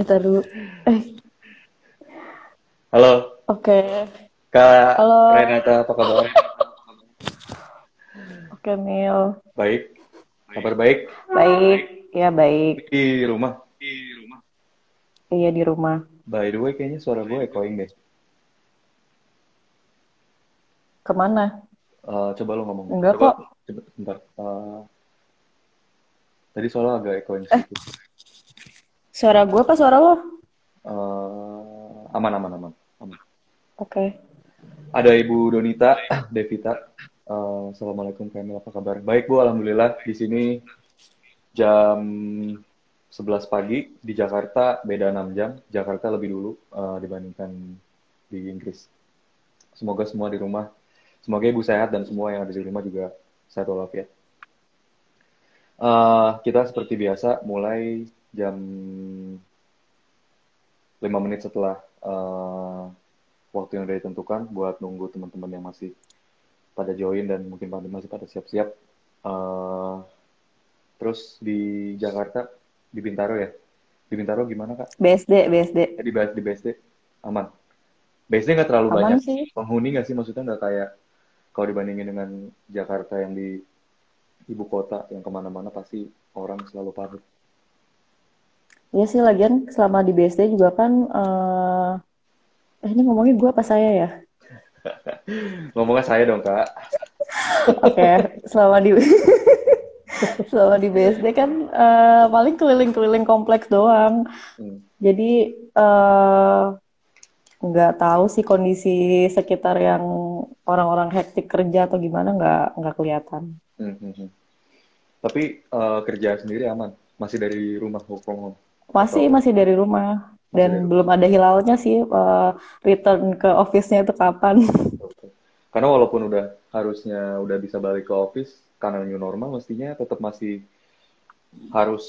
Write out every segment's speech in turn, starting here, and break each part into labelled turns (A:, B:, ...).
A: Eh, tar dulu. Eh,
B: Halo,
A: oke.
B: Kak
A: Halo.
B: Renata, apa kabar?
A: Oke, Mil.
B: Baik, kabar baik
A: Baik. Ya, baik.
B: di rumah.
A: Iya, di rumah.
B: By the way, kayaknya suara gue echoing deh.
A: Ke mana?
B: Eh, coba lo ngomong.
A: Enggak
B: coba,
A: kok.
B: Coba, bentar. Eh, tadi suara agak echoing sedikit.
A: Suara gue apa suara lo?
B: Eh, aman, aman, aman, aman.
A: Oke.
B: Ada Ibu Donita, Devita. Eh, Assalamualaikum, Kamil. Apa kabar? Baik, Bu. Alhamdulillah. Di sini jam 11 pagi. Di Jakarta beda 6 jam. Jakarta lebih dulu eh, dibandingkan di Inggris. Semoga semua di rumah, semoga Ibu sehat dan semua yang ada di rumah juga sehat walafiat. Eh, kita seperti biasa mulai jam 5 menit setelah eh, waktu yang udah ditentukan buat nunggu teman-teman yang masih pada join dan mungkin pada masih pada siap-siap. Eh, terus di Jakarta, di Bintaro ya? Di Bintaro gimana Kak?
A: BSD, BSD.
B: Eh, di, di BSD aman. BSD nggak terlalu
A: Aman
B: banyak
A: sih.
B: penghuni nggak sih? Maksudnya nggak kayak kalau dibandingin dengan Jakarta yang di ibu kota yang ke mana-mana pasti orang selalu padat.
A: Iya sih, lagian selama di BSD juga kan... eh eh, ini ngomongin gue apa saya ya?
B: Ngomongnya saya dong Kak.
A: Oke, selama di... selama di BSD kan eh, paling keliling-keliling kompleks doang.
B: Hmm.
A: Jadi eh, nggak tahu sih kondisi sekitar yang orang-orang hektik kerja atau gimana nggak nggak kelihatan.
B: Hmm, hmm, hmm. Tapi eh, kerjaan sendiri aman, masih dari rumah work from home.
A: Masih
B: Atau
A: masih dari rumah.
B: Masih
A: dan
B: dari
A: belum ada hilalnya sih eh, return ke office-nya itu kapan.
B: Karena walaupun udah harusnya udah bisa balik ke office karena new normal, mestinya tetap masih harus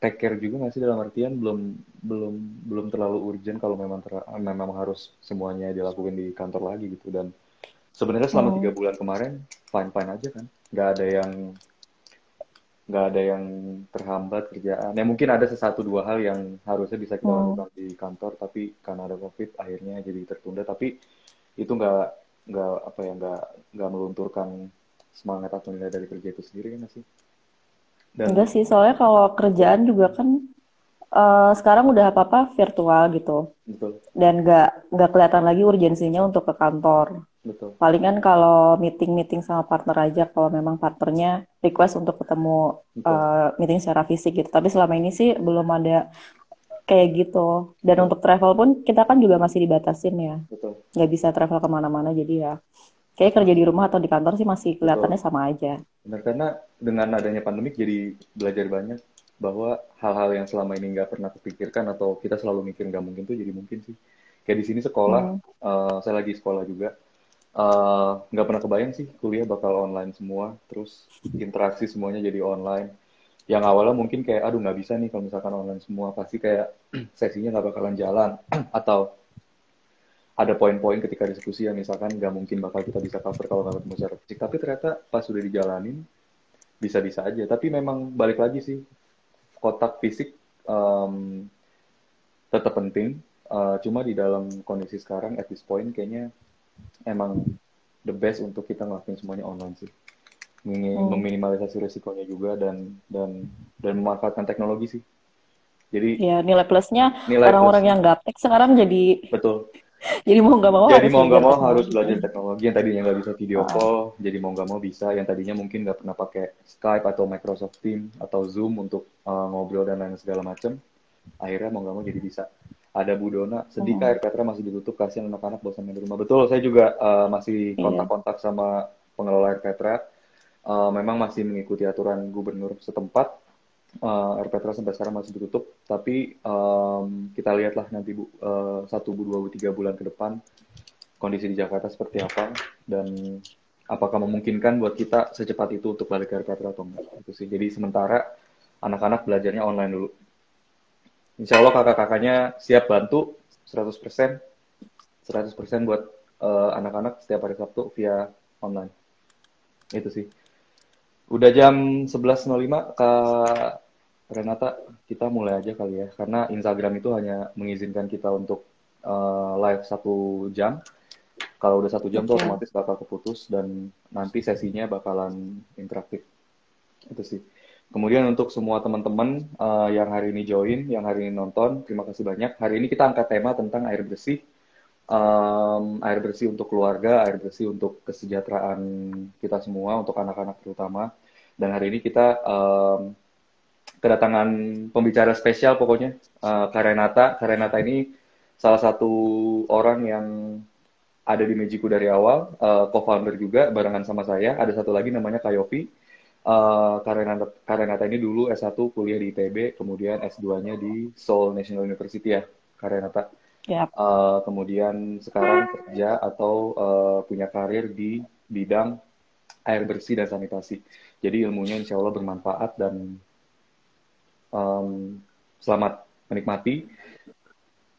B: take care juga nggak sih? Dalam artian belum belum belum terlalu urgent kalau memang ter- memang harus semuanya dilakukan di kantor lagi gitu. Dan sebenarnya selama
A: Hmm.
B: tiga bulan kemarin fine fine aja kan? Nggak ada yang nggak ada yang terhambat kerjaan. Ya mungkin ada sesatu dua hal yang harusnya bisa kita
A: Hmm.
B: lakukan di kantor tapi karena ada covid akhirnya jadi tertunda. Tapi itu nggak nggak apa ya nggak nggak melunturkan semangat atau nilai dari kerja itu sendiri kan sih? Dan
A: Enggak sih, soalnya kalau kerjaan juga kan eh, sekarang udah apa-apa virtual gitu.
B: Betul.
A: Dan nggak nggak kelihatan lagi urgensinya untuk ke kantor.
B: Betul
A: Palingan kalau meeting-meeting sama partner aja kalau memang partnernya request untuk ketemu
B: betul
A: eh, meeting secara fisik gitu. Tapi selama ini sih belum ada kayak gitu. Dan untuk travel pun kita kan juga masih dibatasin ya.
B: betul
A: Nggak bisa travel ke mana-mana jadi ya kayak kerja di rumah atau di kantor sih masih
B: betul
A: kelihatannya sama aja.
B: benar karena dengan adanya pandemik jadi belajar banyak bahwa hal-hal yang selama ini nggak pernah kepikirkan atau kita selalu mikir nggak mungkin tuh jadi mungkin sih kayak di sini sekolah
A: Hmm.
B: eh, saya lagi sekolah juga eh, nggak pernah kebayang sih kuliah bakal online semua terus interaksi semuanya jadi online. Yang awalnya mungkin kayak aduh nggak bisa nih kalau misalkan online semua. Pasti kayak sesinya nggak bakalan jalan. Atau ada poin-poin ketika diskusi yang misalkan nggak mungkin bakal kita bisa cover kalau nggak ketemu secara fisik. Tapi ternyata pas sudah dijalanin bisa-bisa aja. Tapi memang balik lagi sih kotak fisik em, tetap penting. Eh, cuma di dalam kondisi sekarang at this point kayaknya emang the best untuk kita ngelakuin semuanya online sih.
A: Hmm.
B: meminimalisasi risikonya juga dan dan dan memanfaatkan teknologi sih. Jadi
A: Ya, nilai plusnya orang-orang
B: plusnya
A: yang gaptek sekarang jadi
B: betul.
A: Jadi mau nggak mau
B: jadi
A: harus
B: mau nggak
A: belajar
B: mau harus
A: teknologi.
B: belajar teknologi yang tadinya nggak bisa video
A: Ah,
B: call jadi mau nggak mau bisa yang tadinya mungkin nggak pernah pakai Skype atau Microsoft Teams atau Zoom untuk uh, ngobrol dan lain segala macam akhirnya mau nggak mau jadi bisa ada Bu Dona sedih
A: hmm,
B: Petra masih ditutup kasihan anak-anak bosan main di rumah. Betul saya juga uh, masih
A: Iya.
B: kontak-kontak sama pengelola Air Petra. Uh, memang masih mengikuti aturan gubernur setempat. Uh, Air Petra sampai sekarang masih ditutup. Tapi um, kita lihatlah nanti Bu uh, satu bu dua bu tiga bulan ke depan kondisi di Jakarta seperti apa dan apakah memungkinkan buat kita secepat itu untuk balik ke Air Petra atau enggak. Itu sih. Jadi sementara anak-anak belajarnya online dulu Insya Allah kakak-kakaknya siap bantu 100% 100% buat uh, anak-anak setiap hari Sabtu via online itu sih udah jam 11.05 Kak Renata, kita mulai aja kali ya, karena Instagram itu hanya mengizinkan kita untuk uh, live satu jam. Kalau udah satu jam okay. tuh otomatis bakal keputus dan nanti sesinya bakalan interaktif. Itu sih. Kemudian untuk semua teman-teman uh, yang hari ini join, yang hari ini nonton, terima kasih banyak. Hari ini kita angkat tema tentang air bersih. Um, air bersih untuk keluarga, air bersih untuk kesejahteraan kita semua, untuk anak-anak terutama. Dan hari ini kita um, kedatangan pembicara spesial pokoknya, uh, Karenata. Karenata ini salah satu orang yang ada di Mejiku dari awal, uh, co-founder juga barengan sama saya. Ada satu lagi namanya Kayopi Uh, Karenata, Karenata ini dulu S1 kuliah di ITB, kemudian S2-nya di Seoul National University ya, Karenata. Yep. Uh, kemudian sekarang kerja atau uh, punya karir di bidang air bersih dan sanitasi. Jadi ilmunya insya Allah bermanfaat dan um, selamat menikmati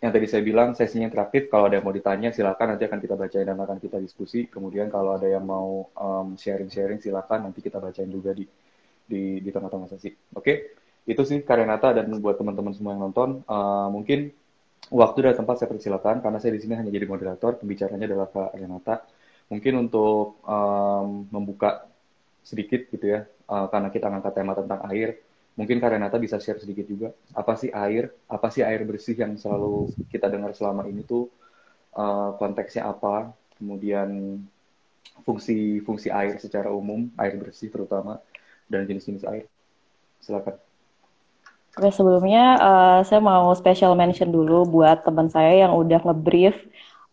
B: yang tadi saya bilang sesinya interaktif. Kalau ada yang mau ditanya silakan. Nanti akan kita bacain dan akan kita diskusi. Kemudian kalau ada yang mau um, sharing-sharing silakan. Nanti kita bacain juga di di di tengah-tengah sesi. Oke? Okay? itu sih Karenata dan buat teman-teman semua yang nonton. Uh, mungkin waktu dan tempat saya persilakan karena saya di sini hanya jadi moderator. Pembicaranya adalah Kak Renata. Mungkin untuk um, membuka sedikit gitu ya uh, karena kita ngangkat tema tentang air Mungkin Kak Renata bisa share sedikit juga. Apa sih air? Apa sih air bersih yang selalu kita dengar selama ini tuh uh, konteksnya apa? Kemudian fungsi-fungsi air secara umum, air bersih terutama, dan jenis-jenis air. Silakan.
A: Oke, sebelumnya uh, saya mau special mention dulu buat teman saya yang udah ngebrief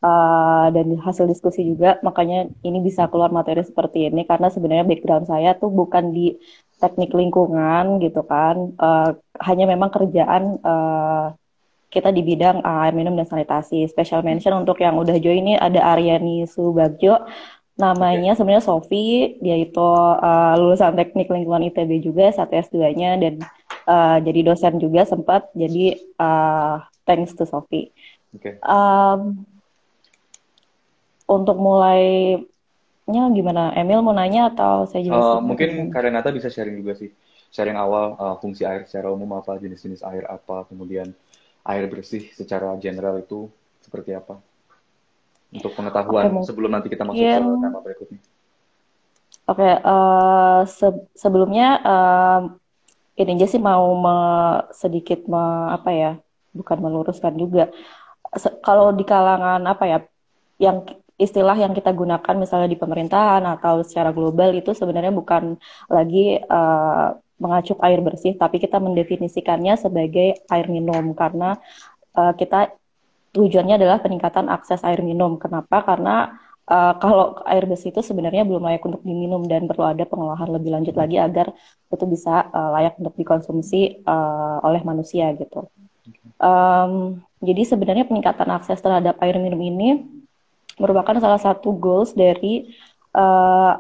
A: uh, dan hasil diskusi juga makanya ini bisa keluar materi seperti ini karena sebenarnya background saya tuh bukan di teknik lingkungan gitu kan uh, hanya memang kerjaan uh, kita di bidang air minum dan sanitasi. Special mention untuk yang udah join ini ada Aryani Subagjo. Namanya sebenarnya Sofi dia itu uh, lulusan teknik lingkungan ITB juga satu S2-nya dan uh, jadi dosen juga sempat. Jadi uh, thanks to Sofi. Okay. Um, untuk mulai nya gimana? Emil mau nanya atau saya juga?
B: Uh, mungkin Karenata bisa sharing juga sih. Sharing awal uh, fungsi air secara umum apa, jenis-jenis air apa, kemudian air bersih secara general itu seperti apa? Untuk pengetahuan okay, sebelum nanti kita masuk ke tema berikutnya.
A: Oke, okay, uh, se sebelumnya uh, ini aja sih mau me sedikit me apa ya, bukan meluruskan juga. Se kalau di kalangan apa ya, yang istilah yang kita gunakan misalnya di pemerintahan atau secara global itu sebenarnya bukan lagi uh, mengacu air bersih, tapi kita mendefinisikannya sebagai air minum karena uh, kita tujuannya adalah peningkatan akses air minum. Kenapa? Karena uh, kalau air bersih itu sebenarnya belum layak untuk diminum dan perlu ada pengolahan lebih lanjut lagi agar itu bisa uh, layak untuk dikonsumsi uh, oleh manusia gitu. Um, jadi sebenarnya peningkatan akses terhadap air minum ini merupakan salah satu goals dari uh,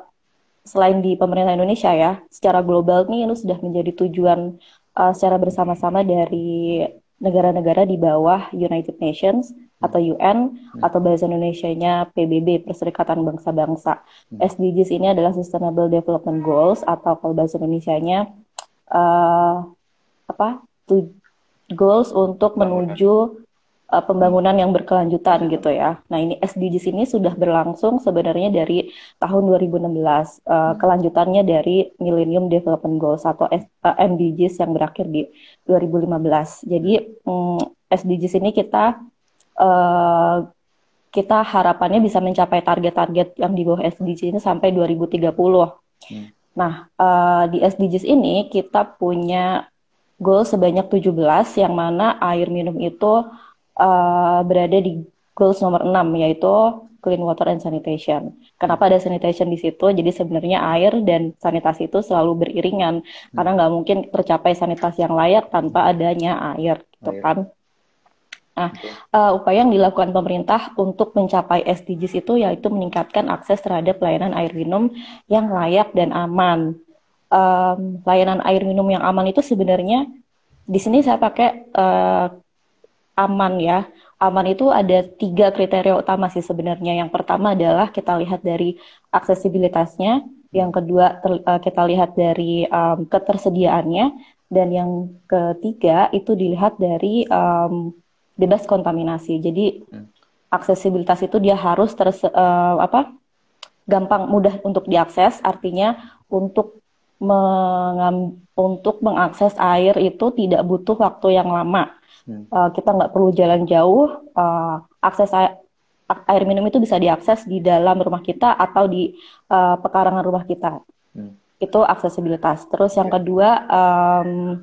A: selain di pemerintah Indonesia ya, secara global nih ini sudah menjadi tujuan uh, secara bersama-sama dari negara-negara di bawah United Nations atau UN hmm. atau bahasa Indonesia-nya PBB Perserikatan Bangsa-Bangsa. Hmm. SDGs ini adalah Sustainable Development Goals atau kalau bahasa Indonesia-nya uh, apa? goals untuk menuju uh, pembangunan yang berkelanjutan gitu ya. Nah ini SDGs ini sudah berlangsung sebenarnya dari tahun 2016. Uh, eh, kelanjutannya dari Millennium Development Goals atau S, uh, eh, MDGs yang berakhir di 2015. Jadi um, mm, SDGs ini kita uh, kita harapannya bisa mencapai target-target yang di bawah SDGs ini sampai 2030. Hmm. Nah, uh, di SDGs ini kita punya goal sebanyak 17 yang mana air minum itu uh, berada di goals nomor 6 yaitu clean water and sanitation. Kenapa ada sanitation di situ? Jadi sebenarnya air dan sanitasi itu selalu beriringan hmm. karena nggak mungkin tercapai sanitasi yang layak tanpa adanya air, gitu air. kan? Nah, uh, upaya yang dilakukan pemerintah untuk mencapai SDGs itu yaitu meningkatkan akses terhadap layanan air minum yang layak dan aman. Um, layanan air minum yang aman itu sebenarnya di sini saya pakai uh, aman ya. Aman itu ada tiga kriteria utama sih sebenarnya. Yang pertama adalah kita lihat dari aksesibilitasnya, yang kedua ter, uh, kita lihat dari um, ketersediaannya, Dan yang ketiga itu dilihat dari um, bebas kontaminasi. Jadi aksesibilitas itu dia harus terus uh, apa gampang mudah untuk diakses. Artinya untuk mengam, untuk mengakses air itu tidak butuh waktu yang lama. Hmm. Uh, kita nggak perlu jalan jauh. Uh, akses air, air minum itu bisa diakses di dalam rumah kita atau di uh, pekarangan rumah kita. Hmm itu aksesibilitas. Terus yang ya. kedua um,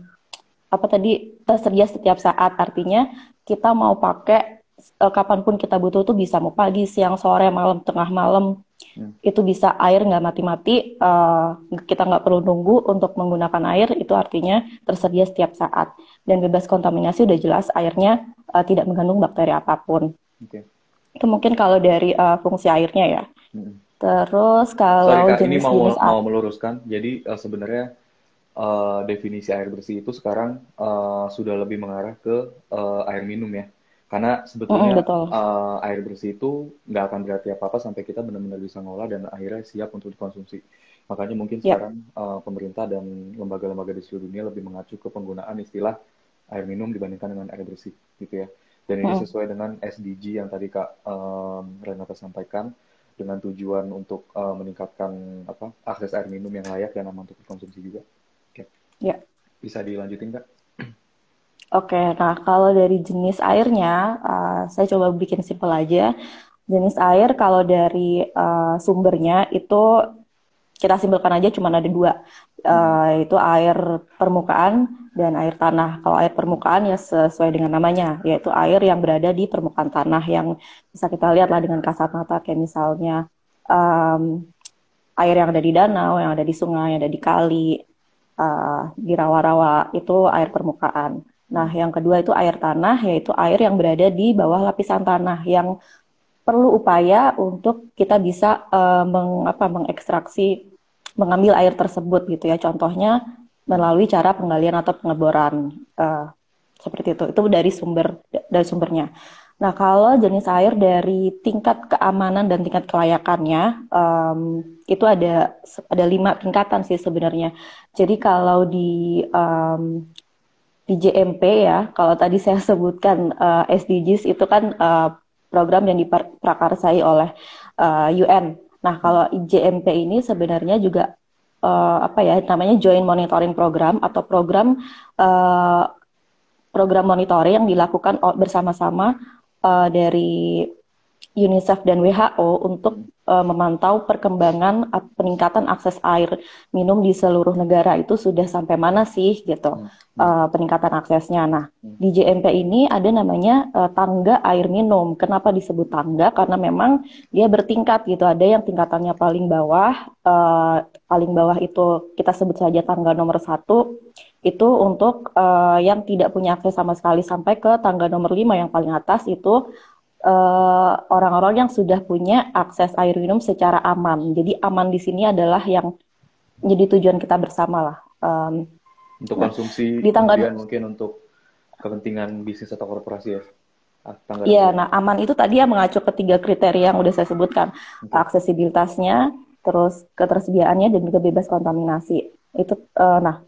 A: apa tadi tersedia setiap saat artinya kita mau pakai uh, kapan pun kita butuh tuh bisa mau pagi, siang, sore, malam, tengah malam hmm. itu bisa air nggak mati-mati uh, kita nggak perlu nunggu untuk menggunakan air itu artinya tersedia setiap saat dan bebas kontaminasi udah jelas airnya uh, tidak mengandung bakteri apa pun. Okay. Itu mungkin kalau dari uh, fungsi airnya ya. Hmm. Terus kalau Sorry, Kak, jenis,
B: ini mau jenis mau meluruskan. Jadi uh, sebenarnya uh, definisi air bersih itu sekarang uh, sudah lebih mengarah ke uh, air minum ya. Karena sebetulnya mm, uh, air bersih itu nggak akan berarti apa-apa sampai kita benar-benar bisa ngolah dan akhirnya siap untuk dikonsumsi. Makanya mungkin yeah. sekarang uh, pemerintah dan lembaga-lembaga di seluruh dunia lebih mengacu ke penggunaan istilah air minum dibandingkan dengan air bersih gitu ya. Dan ini mm. sesuai dengan SDG yang tadi Kak um, Renata sampaikan dengan tujuan untuk uh, meningkatkan apa akses air minum yang layak dan aman untuk dikonsumsi juga. Oke.
A: Ya.
B: Bisa dilanjutin nggak?
A: Oke, nah kalau dari jenis airnya, uh, saya coba bikin simpel aja. Jenis air kalau dari uh, sumbernya itu kita simpulkan aja cuma ada dua, uh, itu air permukaan dan air tanah. Kalau air permukaan ya sesuai dengan namanya, yaitu air yang berada di permukaan tanah yang bisa kita lihat lah dengan kasat mata kayak misalnya um, air yang ada di danau, yang ada di sungai, yang ada di kali, uh, di rawa-rawa itu air permukaan. Nah, yang kedua itu air tanah, yaitu air yang berada di bawah lapisan tanah yang perlu upaya untuk kita bisa uh, meng, apa, mengekstraksi mengambil air tersebut gitu ya. Contohnya melalui cara penggalian atau pengeboran uh, seperti itu. Itu dari sumber dari sumbernya. Nah, kalau jenis air dari tingkat keamanan dan tingkat kelayakannya um, itu ada ada lima tingkatan sih sebenarnya. Jadi kalau di um, di JMP ya, kalau tadi saya sebutkan uh, eh, SDGs itu kan uh, program yang diprakarsai oleh uh, UN Nah, kalau IJMP ini sebenarnya juga uh, apa ya namanya Joint Monitoring Program atau program uh, program monitoring yang dilakukan bersama-sama uh, dari UNICEF dan WHO untuk uh, memantau perkembangan peningkatan akses air minum di seluruh negara itu sudah sampai mana sih gitu uh, peningkatan aksesnya. Nah di JMP ini ada namanya uh, tangga air minum. Kenapa disebut tangga? Karena memang dia bertingkat gitu. Ada yang tingkatannya paling bawah, uh, paling bawah itu kita sebut saja tangga nomor satu itu untuk uh, yang tidak punya akses sama sekali sampai ke tangga nomor 5 yang paling atas itu orang-orang uh, yang sudah punya akses air minum secara aman. Jadi aman di sini adalah yang menjadi tujuan kita bersama lah. Um,
B: untuk konsumsi, di tanggal mungkin untuk kepentingan bisnis atau korporasi ya.
A: Ah, iya, nah aman itu tadi yang mengacu ketiga kriteria yang udah saya sebutkan, okay. aksesibilitasnya, terus ketersediaannya dan juga bebas kontaminasi. Itu, uh, nah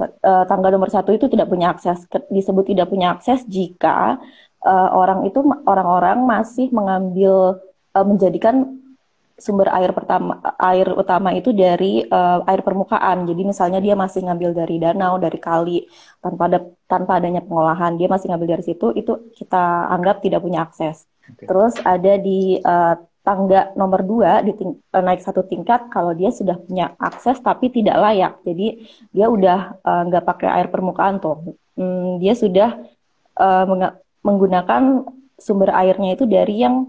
A: uh, tanggal nomor satu itu tidak punya akses, disebut tidak punya akses jika uh, orang itu orang-orang masih mengambil uh, menjadikan sumber air pertama air utama itu dari uh, air permukaan. Jadi misalnya dia masih ngambil dari danau, dari kali tanpa ada tanpa adanya pengolahan, dia masih ngambil dari situ itu kita anggap tidak punya akses. Okay. Terus ada di uh, tangga nomor dua di ting naik satu tingkat kalau dia sudah punya akses tapi tidak layak. Jadi dia udah nggak uh, pakai air permukaan tuh. Hmm, dia sudah uh, menggunakan sumber airnya itu dari yang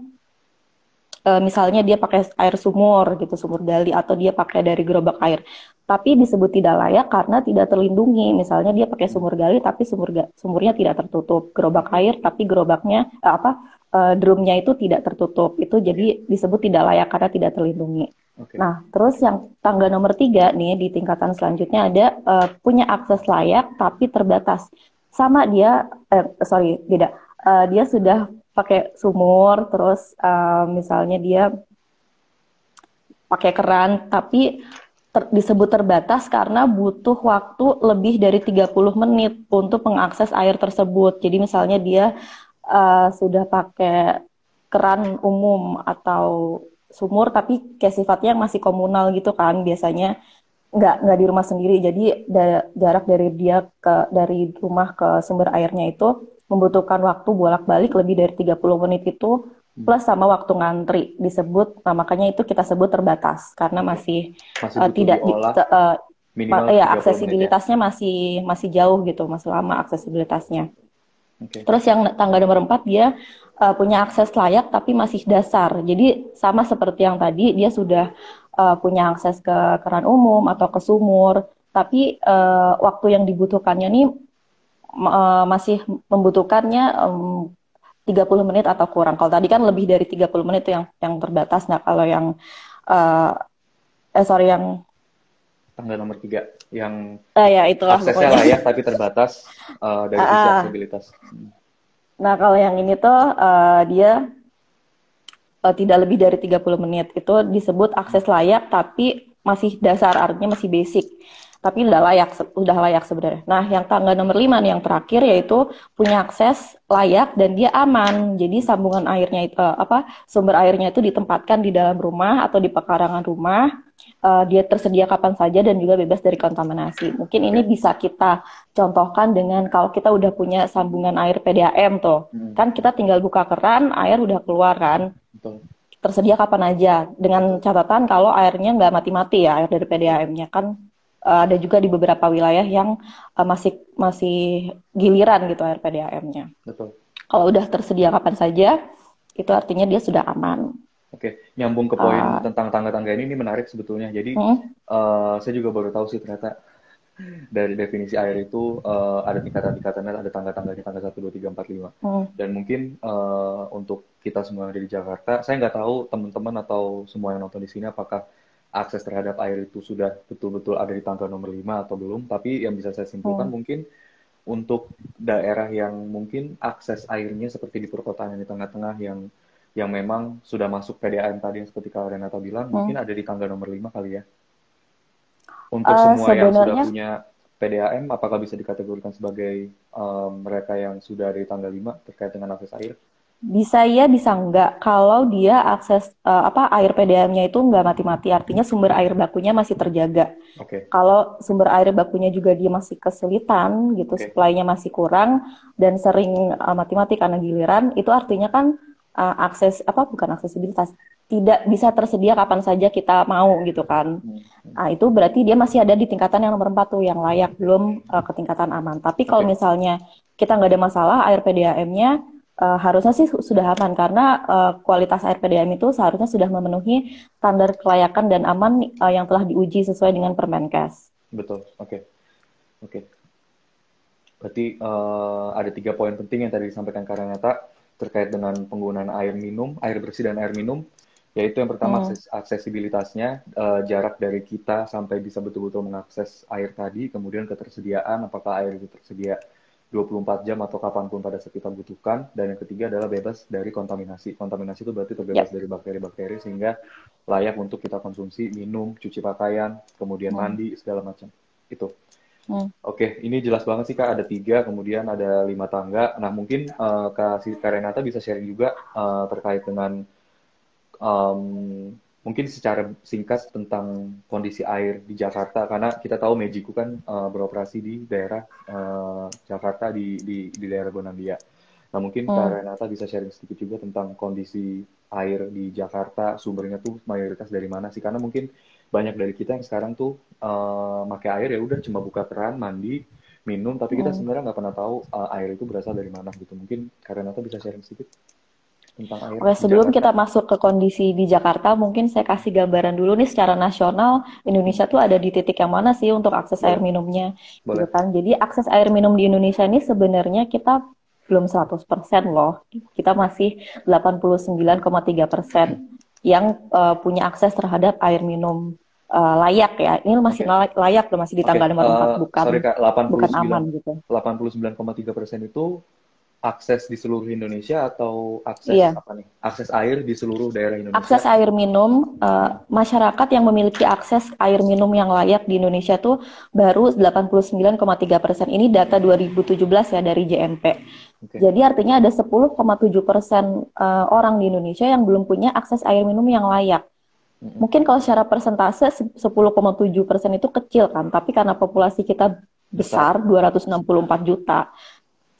A: uh, misalnya dia pakai air sumur gitu, sumur gali atau dia pakai dari gerobak air. Tapi disebut tidak layak karena tidak terlindungi. Misalnya dia pakai sumur gali tapi sumur sumurnya tidak tertutup, gerobak air tapi gerobaknya uh, apa uh, drumnya itu tidak tertutup. Itu jadi disebut tidak layak karena tidak terlindungi. Okay. Nah, terus yang tangga nomor tiga nih di tingkatan selanjutnya ada uh, punya akses layak tapi terbatas. Sama dia, eh, sorry beda uh, dia sudah pakai sumur, terus uh, misalnya dia pakai keran, tapi ter, disebut terbatas karena butuh waktu lebih dari 30 menit untuk mengakses air tersebut. Jadi misalnya dia uh, sudah pakai keran umum atau sumur tapi kayak sifatnya masih komunal gitu kan biasanya nggak nggak di rumah sendiri jadi jarak dari dia ke dari rumah ke sumber airnya itu membutuhkan waktu bolak-balik lebih dari 30 menit itu hmm. plus sama waktu ngantri disebut nah makanya itu kita sebut terbatas karena masih, masih uh, tidak di, uh, ya aksesibilitasnya ya? masih masih jauh gitu masih lama aksesibilitasnya okay. terus yang tangga nomor 4 dia uh, punya akses layak tapi masih dasar jadi sama seperti yang tadi dia sudah uh, punya akses ke keran umum atau ke sumur, tapi uh, waktu yang dibutuhkannya nih uh, masih membutuhkannya um, 30 menit atau kurang. Kalau tadi kan lebih dari 30 menit itu yang yang terbatas. Nah, kalau yang uh, eh sorry yang
B: tanggal nomor tiga yang
A: uh, ya, itulah,
B: aksesnya pokoknya. layak tapi terbatas uh, dari sisi uh, aksesibilitas.
A: Nah, kalau yang ini tuh uh, dia uh, tidak lebih dari 30 menit. Itu disebut akses layak tapi masih dasar artinya masih basic. Tapi udah layak udah layak sebenarnya. Nah, yang tangga nomor 5 nih yang terakhir yaitu punya akses layak dan dia aman. Jadi sambungan airnya itu uh, apa sumber airnya itu ditempatkan di dalam rumah atau di pekarangan rumah. Uh, dia tersedia kapan saja dan juga bebas dari kontaminasi. Mungkin ini bisa kita contohkan dengan kalau kita udah punya sambungan air PDAM tuh. Hmm. Kan kita tinggal buka keran, air udah keluar kan Betul. Tersedia kapan aja dengan catatan kalau airnya nggak mati-mati ya air dari PDAM-nya kan uh, ada juga di beberapa wilayah yang uh, masih masih giliran gitu air PDAM-nya. Betul. Kalau udah tersedia kapan saja itu artinya dia sudah aman.
B: Oke, nyambung ke poin uh, tentang tangga-tangga ini ini menarik sebetulnya. Jadi hmm? uh, saya juga baru tahu sih ternyata dari definisi air itu uh, ada tingkatan-tingkatannya, ada tangga-tangganya tangga satu dua tiga empat lima hmm. Dan mungkin uh, untuk kita semua yang ada di Jakarta, saya nggak tahu teman-teman atau semua yang nonton di sini apakah akses terhadap air itu sudah betul-betul ada di tangga nomor 5 atau belum. Tapi yang bisa saya simpulkan hmm. mungkin untuk daerah yang mungkin akses airnya seperti di perkotaan yang di tengah-tengah yang yang memang sudah masuk PDAM tadi yang seperti Kak Renata bilang, hmm. mungkin ada di tangga nomor 5 kali ya. Untuk uh, semua sebenarnya... yang sudah punya PDAM, apakah bisa dikategorikan sebagai um, mereka yang sudah dari tanggal 5 terkait dengan akses air?
A: Bisa iya, bisa enggak. Kalau dia akses uh, apa air PDAM-nya itu enggak mati-mati, artinya sumber air bakunya masih terjaga. Okay. Kalau sumber air bakunya juga dia masih kesulitan gitu, okay. supply-nya masih kurang dan sering uh, mati-mati karena giliran, itu artinya kan uh, akses apa bukan aksesibilitas, tidak bisa tersedia kapan saja kita mau gitu kan. Hmm. Nah, itu berarti dia masih ada di tingkatan yang nomor 4 tuh yang layak belum uh, ke tingkatan aman. Tapi kalau okay. misalnya kita nggak ada masalah air PDAM-nya uh, harusnya sih sudah aman karena uh, kualitas air PDAM itu seharusnya sudah memenuhi standar kelayakan dan aman uh, yang telah diuji sesuai dengan Permenkes.
B: Betul. Oke. Okay. Oke. Okay. Berarti uh, ada tiga poin penting yang tadi disampaikan Karanata terkait dengan penggunaan air minum, air bersih dan air minum yaitu yang pertama hmm. akses, aksesibilitasnya uh, jarak dari kita sampai bisa betul-betul mengakses air tadi kemudian ketersediaan apakah air itu tersedia 24 jam atau kapan pun pada saat kita butuhkan dan yang ketiga adalah bebas dari kontaminasi kontaminasi itu berarti terbebas yeah. dari bakteri-bakteri sehingga layak untuk kita konsumsi minum cuci pakaian kemudian hmm. mandi segala macam itu Hmm. Oke, ini jelas banget sih kak. Ada tiga, kemudian ada lima tangga. Nah mungkin uh, kak, kak Renata bisa sharing juga uh, terkait dengan um, mungkin secara singkat tentang kondisi air di Jakarta karena kita tahu Mejiku kan uh, beroperasi di daerah uh, Jakarta di, di di daerah Gondandia. Nah mungkin hmm. Kak Renata bisa sharing sedikit juga tentang kondisi air di Jakarta sumbernya tuh mayoritas dari mana sih karena mungkin banyak dari kita yang sekarang tuh uh, pakai air ya udah cuma buka keran mandi minum tapi kita hmm. sebenarnya nggak pernah tahu uh, air itu berasal dari mana gitu mungkin Kak Renata bisa sharing sedikit
A: tentang air. Oke, sebelum Jakarta. kita masuk ke kondisi di Jakarta, mungkin saya kasih gambaran dulu nih secara nasional Indonesia tuh ada di titik yang mana sih untuk akses Boleh. air minumnya, Boleh. gitu kan? Jadi akses air minum di Indonesia ini sebenarnya kita belum 100% loh. Kita masih 89,3% persen yang uh, punya akses terhadap air minum uh, layak ya. Ini masih okay. layak loh, masih di tanggal okay. nomor 4 uh, bukan sorry, Kak, 89, bukan aman gitu.
B: 89,3% itu akses di seluruh Indonesia atau akses
A: Iya.
B: apa nih? Akses air di seluruh daerah Indonesia?
A: Akses air minum, eh, masyarakat yang memiliki akses air minum yang layak di Indonesia tuh baru 89,3 persen. Ini data 2017 ya dari JNP.
B: Oke.
A: Jadi artinya ada 10,7 persen eh, orang di Indonesia yang belum punya akses air minum yang layak. Mungkin kalau secara persentase se- 10,7 persen itu kecil kan, tapi karena populasi kita besar, 264 juta,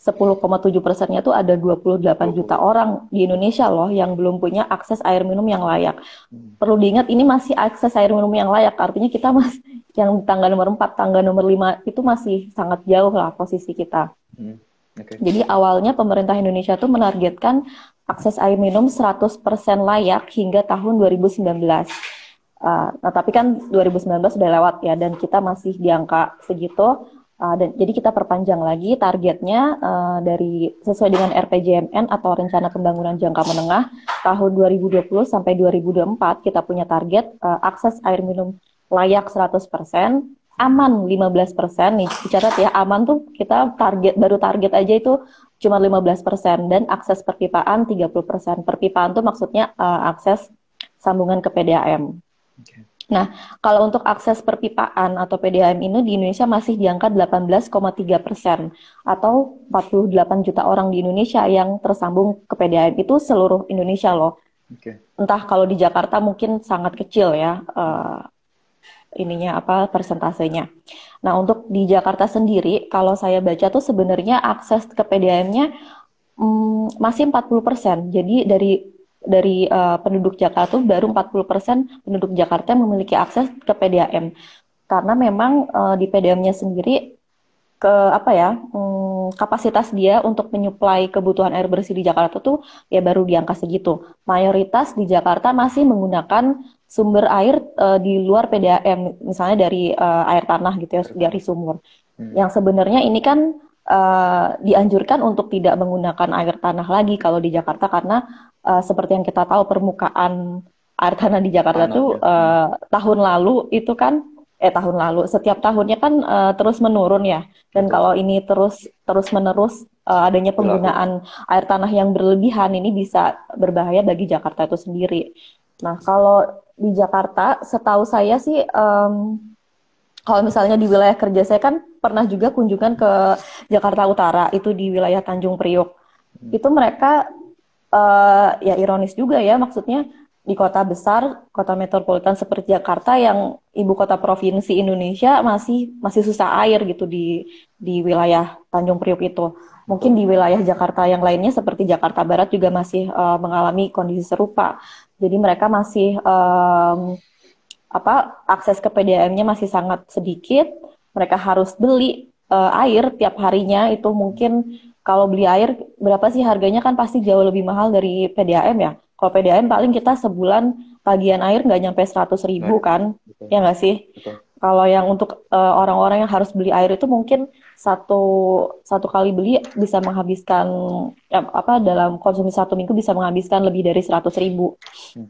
A: 10,7 persennya tuh ada 28 juta orang di Indonesia loh yang belum punya akses air minum yang layak.
B: Hmm.
A: Perlu diingat ini masih akses air minum yang layak, artinya kita masih yang tangga nomor 4, tangga nomor 5 itu masih sangat jauh lah posisi kita.
B: Hmm. Oke.
A: Jadi awalnya pemerintah Indonesia tuh menargetkan akses air minum 100% layak hingga tahun 2019. Uh, nah, tapi kan 2019 sudah lewat ya dan kita masih di angka segitu. Uh, dan jadi kita perpanjang lagi targetnya uh, dari sesuai dengan RPJMN atau Rencana Pembangunan Jangka Menengah tahun 2020 sampai 2024 kita punya target uh, akses air minum layak 100%, aman 15% nih. Dicatat ya, aman tuh kita target baru target aja itu cuma 15% dan akses perpipaan 30%. Perpipaan tuh maksudnya uh, akses sambungan ke PDAM.
B: Oke.
A: Nah, kalau untuk akses perpipaan atau PDAM ini di Indonesia masih di angka 18,3 persen atau 48 juta orang di Indonesia yang tersambung ke PDAM itu seluruh Indonesia loh.
B: Oke.
A: Entah kalau di Jakarta mungkin sangat kecil ya eh, ininya apa persentasenya. Nah, untuk di Jakarta sendiri kalau saya baca tuh sebenarnya akses ke PDAM-nya mm, masih 40%. Jadi dari dari eh, penduduk Jakarta tuh baru 40% penduduk Jakarta yang memiliki akses ke PDAM. Karena memang eh, di PDAM-nya sendiri ke apa ya mm, kapasitas dia untuk menyuplai kebutuhan air bersih di Jakarta tuh ya baru di angka segitu. Mayoritas di Jakarta masih menggunakan sumber air eh, di luar PDAM, misalnya dari eh, air tanah gitu ya, dari sumur.
B: Hmm.
A: Yang sebenarnya ini kan eh, dianjurkan untuk tidak menggunakan air tanah lagi kalau di Jakarta karena eh, seperti yang kita tahu permukaan air tanah di Jakarta
B: Tanah,
A: tuh
B: ya.
A: eh, tahun lalu itu kan eh tahun lalu setiap tahunnya kan eh, terus menurun ya. Dan
B: Betul.
A: kalau ini terus terus menerus eh, adanya penggunaan air tanah yang berlebihan ini bisa berbahaya bagi Jakarta itu sendiri. Nah, kalau di Jakarta setahu saya sih em, kalau misalnya di wilayah kerja saya kan pernah juga kunjungan ke Jakarta Utara, itu di wilayah Tanjung Priok. Itu mereka eh, ya ironis juga ya, maksudnya di kota besar, kota metropolitan seperti Jakarta yang ibu kota provinsi Indonesia masih masih susah air gitu di di wilayah Tanjung Priok itu. Mungkin di wilayah Jakarta yang lainnya seperti Jakarta Barat juga masih eh, mengalami kondisi serupa. Jadi mereka masih em, apa akses ke PDAM-nya masih sangat sedikit. Mereka harus beli eh, air tiap harinya itu mungkin kalau beli air berapa sih harganya kan pasti jauh lebih mahal dari PDAM ya. Kalau PDAM paling kita sebulan tagihan air nggak nyampe 100 ribu kan,
B: Betul.
A: ya nggak sih?
B: Betul.
A: Kalau yang untuk eh, orang-orang yang harus beli air itu mungkin satu satu kali beli bisa menghabiskan ya, apa dalam konsumsi satu minggu bisa menghabiskan lebih dari 100 ribu.
B: Hmm.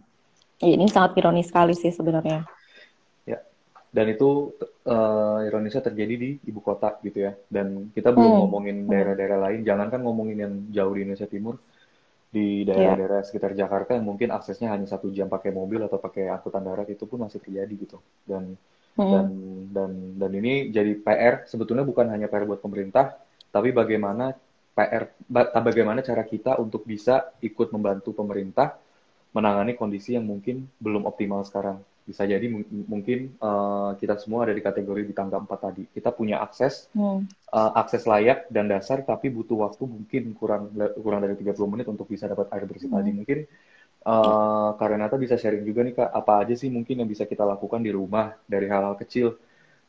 A: Ya, ini sangat ironis sekali sih sebenarnya.
B: Ya. Dan itu eh, ironisnya terjadi di ibu kota gitu ya. Dan kita belum
A: Hmm.
B: ngomongin
A: Hmm.
B: daerah-daerah lain. Jangankan ngomongin yang jauh di Indonesia Timur, di
A: Ya.
B: daerah-daerah sekitar Jakarta yang mungkin aksesnya hanya satu jam pakai mobil atau pakai angkutan darat itu pun masih terjadi gitu. Dan dan
A: Hmm.
B: dan dan ini jadi PR sebetulnya bukan hanya PR buat pemerintah, tapi bagaimana PR ba- bagaimana cara kita untuk bisa ikut membantu pemerintah menangani kondisi yang mungkin belum optimal sekarang. Bisa jadi mung- mungkin eh, kita semua ada di kategori di tangga 4 tadi. Kita punya akses
A: Hmm.
B: eh, akses layak dan dasar tapi butuh waktu mungkin kurang kurang dari 30 menit untuk bisa dapat air bersih tadi.
A: Hmm.
B: Mungkin eh Kak Renata bisa sharing juga nih Kak, apa aja sih mungkin yang bisa kita lakukan di rumah dari hal-hal kecil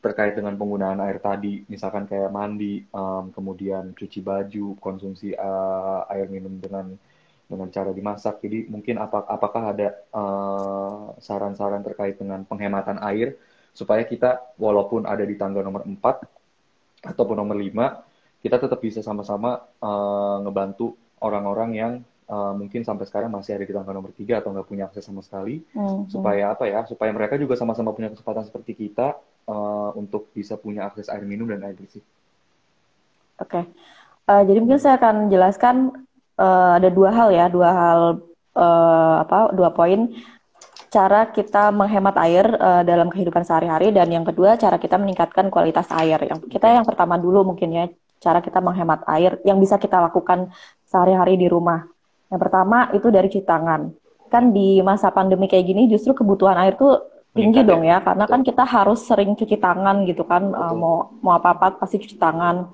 B: terkait dengan penggunaan air tadi, misalkan kayak mandi, em, kemudian cuci baju, konsumsi eh, air minum dengan dengan cara dimasak. Jadi mungkin apa, apakah ada eh, saran-saran terkait dengan penghematan air supaya kita walaupun ada di tangga nomor 4 ataupun nomor 5, kita tetap bisa sama-sama eh, ngebantu orang-orang yang eh, mungkin sampai sekarang masih ada di tangga nomor 3 atau nggak punya akses sama sekali
A: Hmm. Hmm.
B: supaya apa ya supaya mereka juga sama-sama punya kesempatan seperti kita eh, untuk bisa punya akses air minum dan air bersih.
A: Oke. Uh, jadi mungkin saya akan jelaskan uh, ada dua hal ya, dua hal uh, apa, dua poin cara kita menghemat air uh, dalam kehidupan sehari-hari dan yang kedua cara kita meningkatkan kualitas air. Yang kita yang pertama dulu mungkin ya cara kita menghemat air yang bisa kita lakukan sehari-hari di rumah. Yang pertama itu dari cuci tangan. Kan di masa pandemi kayak gini justru kebutuhan air tuh tinggi Meningkat, dong ya, ya karena kan kita harus sering cuci tangan gitu kan uh, mau mau apa-apa pasti cuci tangan.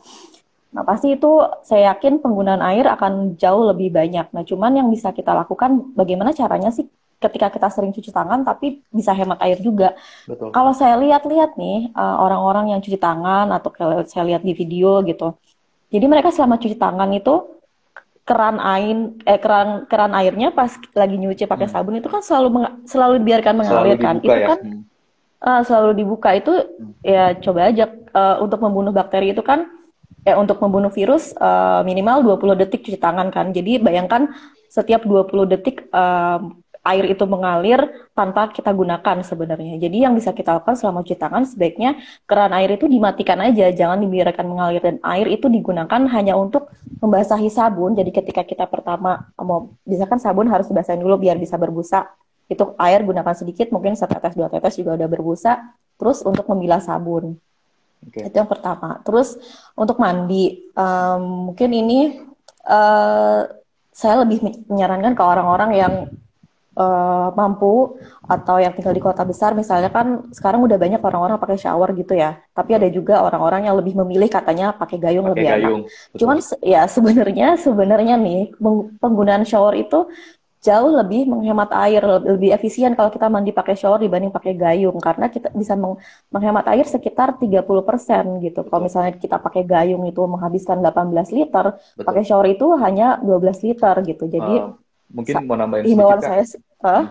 A: Nah, pasti itu saya yakin penggunaan air akan jauh lebih banyak. Nah, cuman yang bisa kita lakukan bagaimana caranya sih ketika kita sering cuci tangan tapi bisa hemat air juga. Betul. Kalau saya lihat-lihat nih uh, orang-orang yang cuci tangan atau kalau saya lihat di video gitu. Jadi mereka selama cuci tangan itu keran air eh keran keran airnya pas lagi nyuci pakai hmm. sabun itu kan selalu selalu dibiarkan mengalir kan. Itu ya? kan hmm. uh, selalu dibuka itu hmm. ya coba aja uh, untuk membunuh bakteri itu kan ya untuk membunuh virus uh, minimal 20 detik cuci tangan kan. Jadi bayangkan setiap 20 detik uh, air itu mengalir tanpa kita gunakan sebenarnya. Jadi yang bisa kita lakukan selama cuci tangan sebaiknya keran air itu dimatikan aja, jangan dibiarkan mengalir dan air itu digunakan hanya untuk membasahi sabun. Jadi ketika kita pertama mau misalkan sabun harus dibasahin dulu biar bisa berbusa. Itu air gunakan sedikit, mungkin satu tetes dua tetes juga udah berbusa. Terus untuk membilas sabun. Okay. Itu yang pertama. Terus untuk mandi, um, mungkin ini uh, saya lebih menyarankan ke orang-orang yang uh, mampu atau yang tinggal di kota besar, misalnya kan sekarang udah banyak orang-orang pakai shower gitu ya. Tapi ada juga orang-orang yang lebih memilih katanya pakai gayung pakai lebih gayung, enak. Cuman ya sebenarnya sebenarnya nih penggunaan shower itu jauh lebih menghemat air, lebih efisien kalau kita mandi pakai shower dibanding pakai gayung karena kita bisa meng menghemat air sekitar 30% gitu. Kalau misalnya kita pakai gayung itu menghabiskan 18 liter, Betul. pakai shower itu hanya 12 liter gitu. Jadi uh,
B: mungkin mau nambahin sedikit saya huh?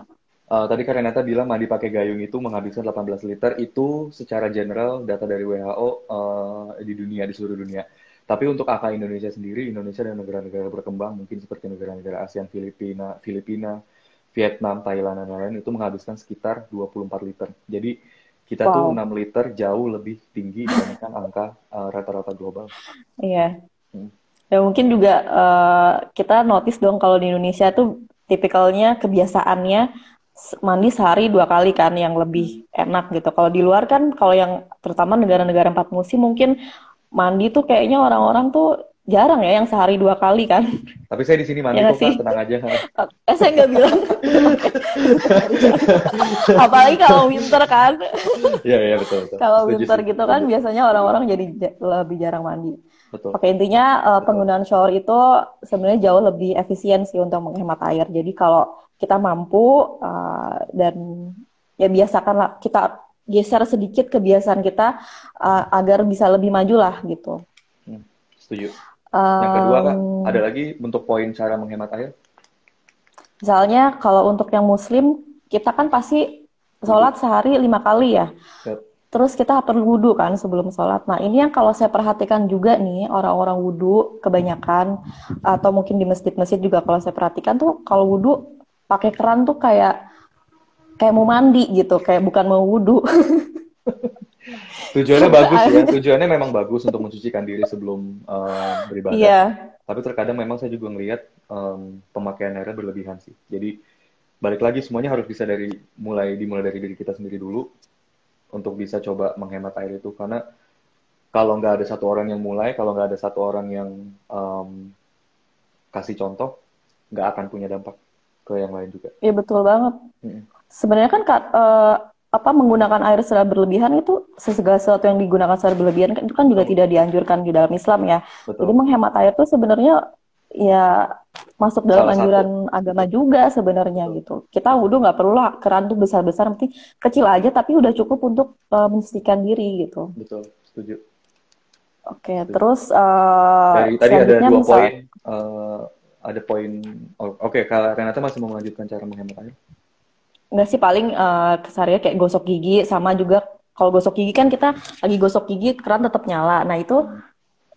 B: Uh, tadi kan Renata bilang mandi pakai gayung itu menghabiskan 18 liter itu secara general data dari WHO uh, eh, di dunia di seluruh dunia. Tapi untuk angka Indonesia sendiri, Indonesia dan negara-negara berkembang, mungkin seperti negara-negara ASEAN, Filipina, Filipina, Vietnam, Thailand, dan lain-lain, itu menghabiskan sekitar 24 liter. Jadi kita wow. tuh 6 liter jauh lebih tinggi dibandingkan angka uh, rata-rata global.
A: Iya. Hmm. Ya mungkin juga uh, kita notice dong kalau di Indonesia tuh tipikalnya kebiasaannya mandi sehari dua kali kan yang lebih enak gitu. Kalau di luar kan kalau yang terutama negara-negara empat musim mungkin mandi tuh kayaknya orang-orang tuh jarang ya yang sehari dua kali kan.
B: Tapi saya di sini mandi ya, kok tenang aja.
A: Eh saya nggak bilang. Apalagi kalau winter kan.
B: Iya iya betul. betul.
A: Kalau winter gitu kan biasanya orang-orang jadi lebih jarang mandi. Betul. Oke intinya uh, penggunaan shower itu sebenarnya jauh lebih efisien sih untuk menghemat air. Jadi kalau kita mampu uh, dan ya biasakanlah kita geser sedikit kebiasaan kita uh, agar bisa lebih maju lah gitu.
B: Hmm, setuju. Um, yang kedua kak, ada lagi bentuk poin cara menghemat air?
A: Misalnya kalau untuk yang muslim, kita kan pasti sholat sehari lima kali ya. Yep. Terus kita perlu wudhu kan sebelum sholat. Nah ini yang kalau saya perhatikan juga nih orang-orang wudhu kebanyakan atau mungkin di masjid-masjid juga kalau saya perhatikan tuh kalau wudhu pakai keran tuh kayak kayak mau mandi gitu, kayak bukan mau wudhu.
B: Tujuannya bagus ya, tujuannya memang bagus untuk mencucikan diri sebelum uh, beribadah. Yeah. Tapi terkadang memang saya juga ngelihat um, pemakaian airnya berlebihan sih. Jadi balik lagi semuanya harus bisa dari mulai dimulai dari diri kita sendiri dulu untuk bisa coba menghemat air itu karena kalau nggak ada satu orang yang mulai, kalau nggak ada satu orang yang um, kasih contoh, nggak akan punya dampak ke yang lain juga.
A: Iya betul banget. Hmm sebenarnya kan uh, apa menggunakan air secara berlebihan itu segala sesuatu yang digunakan secara berlebihan kan itu kan juga tidak dianjurkan di dalam Islam ya. Betul. Jadi menghemat air itu sebenarnya ya masuk dalam Salah anjuran satu. agama juga sebenarnya gitu. Kita wudhu nggak perlu lah keran tuh besar-besar, nanti kecil aja tapi udah cukup untuk uh, mensucikan diri gitu.
B: Betul, setuju.
A: Oke, okay, terus uh,
B: Dari, tadi ada dua misal, poin. Uh, ada poin. Oh, Oke, okay, kalau Renata masih mau melanjutkan cara menghemat air?
A: Enggak sih paling uh, kesarinya kayak gosok gigi sama juga kalau gosok gigi kan kita lagi gosok gigi keran tetap nyala. Nah itu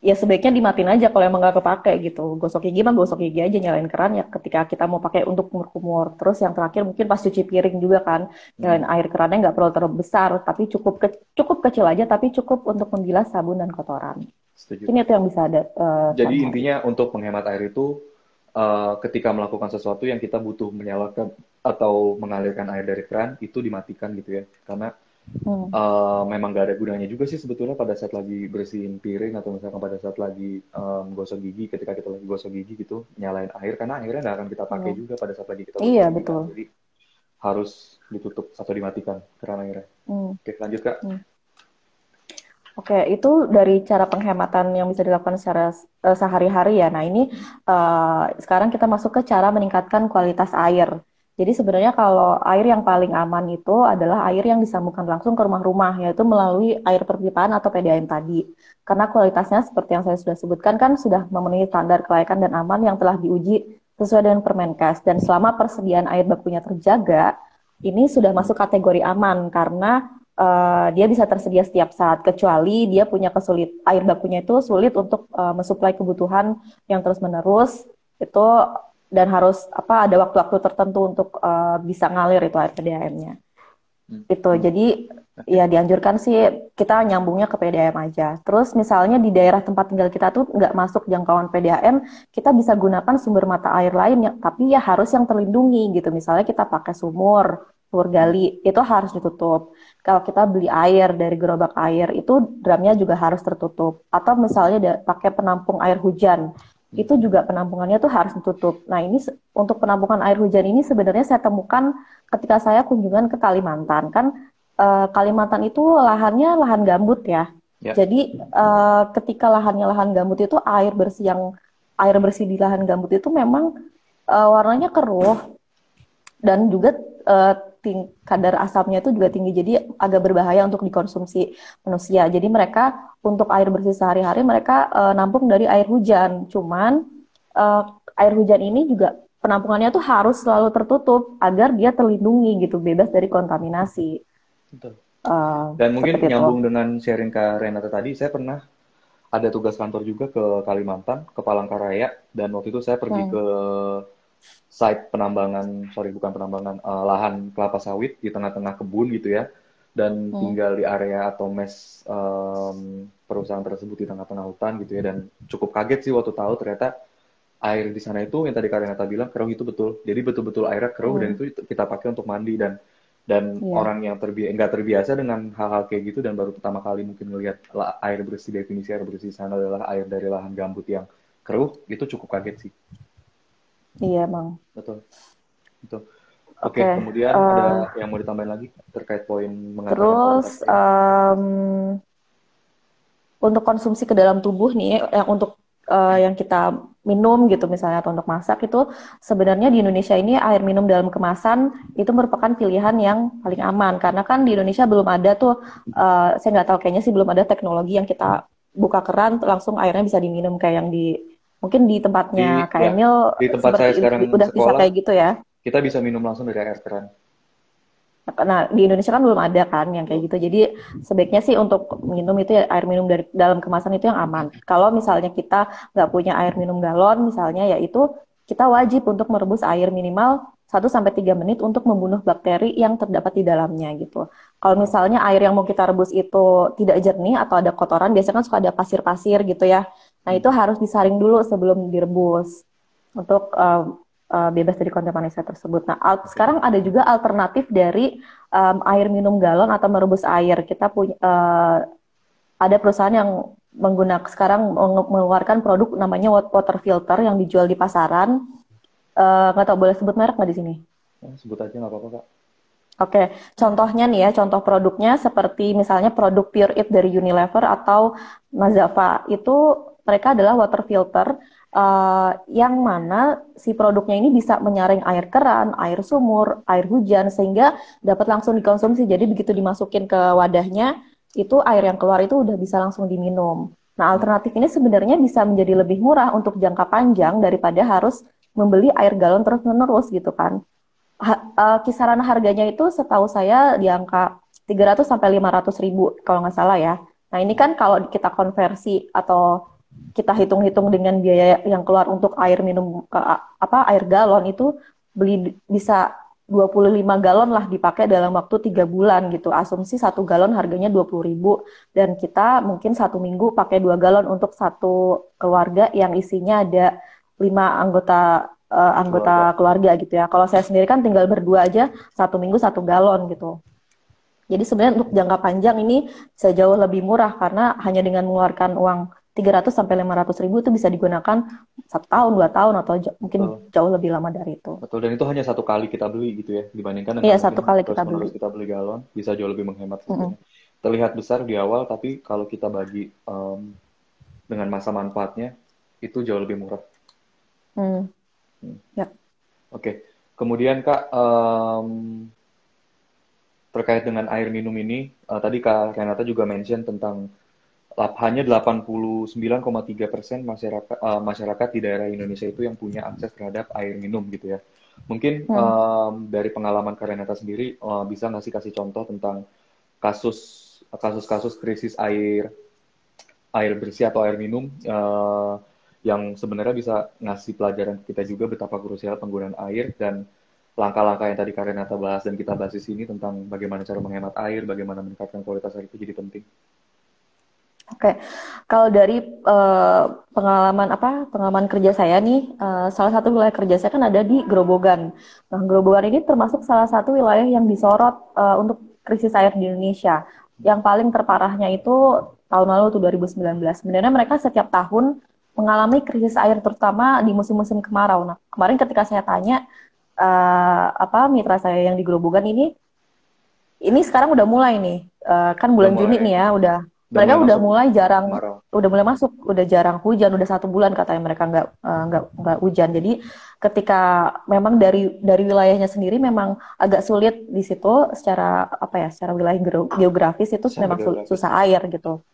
A: ya sebaiknya dimatiin aja kalau emang nggak kepake gitu. Gosok gigi mah gosok gigi aja nyalain keran ya ketika kita mau pakai untuk kumur-kumur. Terus yang terakhir mungkin pas cuci piring juga kan nyalain air kerannya nggak perlu terlalu besar tapi cukup ke, cukup kecil aja tapi cukup untuk membilas sabun dan kotoran.
B: Setuju.
A: Ini itu yang bisa ada. Uh,
B: Jadi intinya untuk menghemat air itu uh, ketika melakukan sesuatu yang kita butuh menyalakan atau mengalirkan air dari keran itu dimatikan gitu ya karena hmm. uh, memang gak ada gunanya juga sih sebetulnya pada saat lagi bersihin piring atau misalkan pada saat lagi um, gosok gigi ketika kita lagi gosok gigi gitu nyalain air karena akhirnya nggak akan kita pakai hmm. juga pada saat lagi kita
A: iya gigi, betul
B: jadi harus ditutup atau dimatikan keran airnya hmm. oke lanjut kak hmm.
A: Oke, itu dari cara penghematan yang bisa dilakukan secara uh, sehari-hari ya. Nah, ini uh, sekarang kita masuk ke cara meningkatkan kualitas air. Jadi sebenarnya kalau air yang paling aman itu adalah air yang disambungkan langsung ke rumah-rumah, yaitu melalui air perpipaan atau PDAM tadi. Karena kualitasnya seperti yang saya sudah sebutkan kan sudah memenuhi standar kelayakan dan aman yang telah diuji sesuai dengan Permenkes. Dan selama persediaan air bakunya terjaga, ini sudah masuk kategori aman karena uh, dia bisa tersedia setiap saat, kecuali dia punya kesulit air bakunya itu sulit untuk uh, mensuplai kebutuhan yang terus-menerus. Itu dan harus apa ada waktu-waktu tertentu untuk uh, bisa ngalir itu air PDAM-nya. Hmm. Itu jadi ya dianjurkan sih kita nyambungnya ke PDAM aja. Terus misalnya di daerah tempat tinggal kita tuh nggak masuk jangkauan PDAM, kita bisa gunakan sumber mata air lain yang tapi ya harus yang terlindungi gitu. Misalnya kita pakai sumur, sumur gali itu harus ditutup. Kalau kita beli air dari gerobak air itu drumnya juga harus tertutup. Atau misalnya pakai penampung air hujan itu juga penampungannya tuh harus ditutup. Nah ini untuk penampungan air hujan ini sebenarnya saya temukan ketika saya kunjungan ke Kalimantan kan uh, Kalimantan itu lahannya lahan gambut ya. ya. Jadi uh, ketika lahannya lahan gambut itu air bersih yang air bersih di lahan gambut itu memang uh, warnanya keruh dan juga uh, ting kadar asamnya itu juga tinggi jadi agak berbahaya untuk dikonsumsi manusia jadi mereka untuk air bersih sehari-hari mereka uh, nampung dari air hujan cuman uh, air hujan ini juga penampungannya tuh harus selalu tertutup agar dia terlindungi gitu bebas dari kontaminasi
B: Betul. Uh, dan mungkin nyambung itu. dengan sharing ke Renata tadi saya pernah ada tugas kantor juga ke Kalimantan ke Palangkaraya dan waktu itu saya pergi hmm. ke site penambangan, sorry bukan penambangan, uh, lahan kelapa sawit di tengah-tengah kebun gitu ya, dan hmm. tinggal di area atau mes um, perusahaan tersebut di tengah-tengah hutan gitu ya, dan cukup kaget sih waktu tahu ternyata air di sana itu yang tadi Karenata bilang keruh itu betul, jadi betul-betul airnya keruh hmm. dan itu kita pakai untuk mandi dan dan yeah. orang yang terbi nggak terbiasa dengan hal-hal kayak gitu dan baru pertama kali mungkin melihat air bersih definisi air bersih sana adalah air dari lahan gambut yang keruh itu cukup kaget sih.
A: Iya, Bang.
B: Betul. Betul. Oke, okay, kemudian uh, ada yang mau ditambahin lagi terkait poin
A: mengatakan Terus um, untuk konsumsi ke dalam tubuh nih yang untuk uh, yang kita minum gitu misalnya atau untuk masak itu sebenarnya di Indonesia ini air minum dalam kemasan itu merupakan pilihan yang paling aman karena kan di Indonesia belum ada tuh uh, saya nggak tahu kayaknya sih belum ada teknologi yang kita buka keran langsung airnya bisa diminum kayak yang di Mungkin di tempatnya di, Kak ya, Emil
B: di tempat saya sekarang
A: udah sekolah, bisa kayak gitu ya.
B: Kita bisa minum langsung dari air keran.
A: Nah, di Indonesia kan belum ada kan yang kayak gitu. Jadi sebaiknya sih untuk minum itu ya, air minum dari dalam kemasan itu yang aman. Kalau misalnya kita nggak punya air minum galon misalnya ya itu kita wajib untuk merebus air minimal 1 sampai 3 menit untuk membunuh bakteri yang terdapat di dalamnya gitu. Kalau misalnya air yang mau kita rebus itu tidak jernih atau ada kotoran, biasanya kan suka ada pasir-pasir gitu ya. Nah itu harus disaring dulu sebelum direbus untuk uh, uh, bebas dari kontaminasi tersebut. Nah sekarang ada juga alternatif dari um, air minum galon atau merebus air. Kita punya uh, ada perusahaan yang menggunakan sekarang mengeluarkan produk namanya water filter yang dijual di pasaran. Nggak uh, tahu boleh sebut merek nggak di sini?
B: Ya, sebut aja nggak apa-apa kak.
A: Oke, contohnya nih ya, contoh produknya seperti misalnya produk Pure It dari Unilever atau Mazava. Itu mereka adalah water filter uh, yang mana si produknya ini bisa menyaring air keran, air sumur, air hujan sehingga dapat langsung dikonsumsi. Jadi begitu dimasukin ke wadahnya, itu air yang keluar itu udah bisa langsung diminum. Nah, alternatif ini sebenarnya bisa menjadi lebih murah untuk jangka panjang daripada harus membeli air galon terus-menerus gitu kan. Ha, uh, kisaran harganya itu setahu saya di angka 300 sampai 500 ribu kalau nggak salah ya. Nah, ini kan kalau kita konversi atau kita hitung-hitung dengan biaya yang keluar untuk air minum uh, apa air galon itu beli bisa 25 galon lah dipakai dalam waktu tiga bulan gitu. Asumsi satu galon harganya 20 ribu dan kita mungkin satu minggu pakai dua galon untuk satu keluarga yang isinya ada lima anggota uh, anggota keluarga. keluarga gitu ya. Kalau saya sendiri kan tinggal berdua aja satu minggu satu galon gitu. Jadi sebenarnya untuk jangka panjang ini bisa jauh lebih murah karena hanya dengan mengeluarkan uang 300 sampai 500 ribu itu bisa digunakan satu tahun, dua tahun atau mungkin Betul. jauh lebih lama dari itu.
B: Betul dan itu hanya satu kali kita beli gitu ya dibandingkan
A: dengan iya, satu kali kita beli.
B: kita beli galon bisa jauh lebih menghemat. Mm -hmm. Terlihat besar di awal tapi kalau kita bagi um, dengan masa manfaatnya itu jauh lebih murah.
A: Mm. Hmm. Ya.
B: Oke, okay. kemudian kak um, terkait dengan air minum ini uh, tadi kak Renata juga mention tentang hanya 89,3 persen masyarakat uh, masyarakat di daerah Indonesia itu yang punya akses terhadap air minum gitu ya. Mungkin hmm. um, dari pengalaman Karenata sendiri uh, bisa ngasih kasih contoh tentang kasus kasus-kasus krisis air air bersih atau air minum uh, yang sebenarnya bisa ngasih pelajaran kita juga betapa krusial penggunaan air dan langkah-langkah yang tadi Karenata bahas dan kita bahas di sini tentang bagaimana cara menghemat air, bagaimana meningkatkan kualitas air itu jadi penting.
A: Oke, kalau dari uh, pengalaman apa pengalaman kerja saya nih, uh, salah satu wilayah kerja saya kan ada di Grobogan. Nah, Grobogan ini termasuk salah satu wilayah yang disorot uh, untuk krisis air di Indonesia. Yang paling terparahnya itu tahun lalu tuh 2019. Sebenarnya mereka setiap tahun mengalami krisis air terutama di musim-musim kemarau. Nah, kemarin ketika saya tanya uh, apa mitra saya yang di Grobogan ini, ini sekarang udah mulai nih, uh, kan bulan Juni nih ya, udah mereka udah mulai jarang kemarau. udah mulai masuk udah jarang hujan udah satu bulan katanya mereka nggak uh, nggak nggak hujan jadi ketika memang dari dari wilayahnya sendiri memang agak sulit di situ secara apa ya secara wilayah geografis itu secara memang geografis. susah air gitu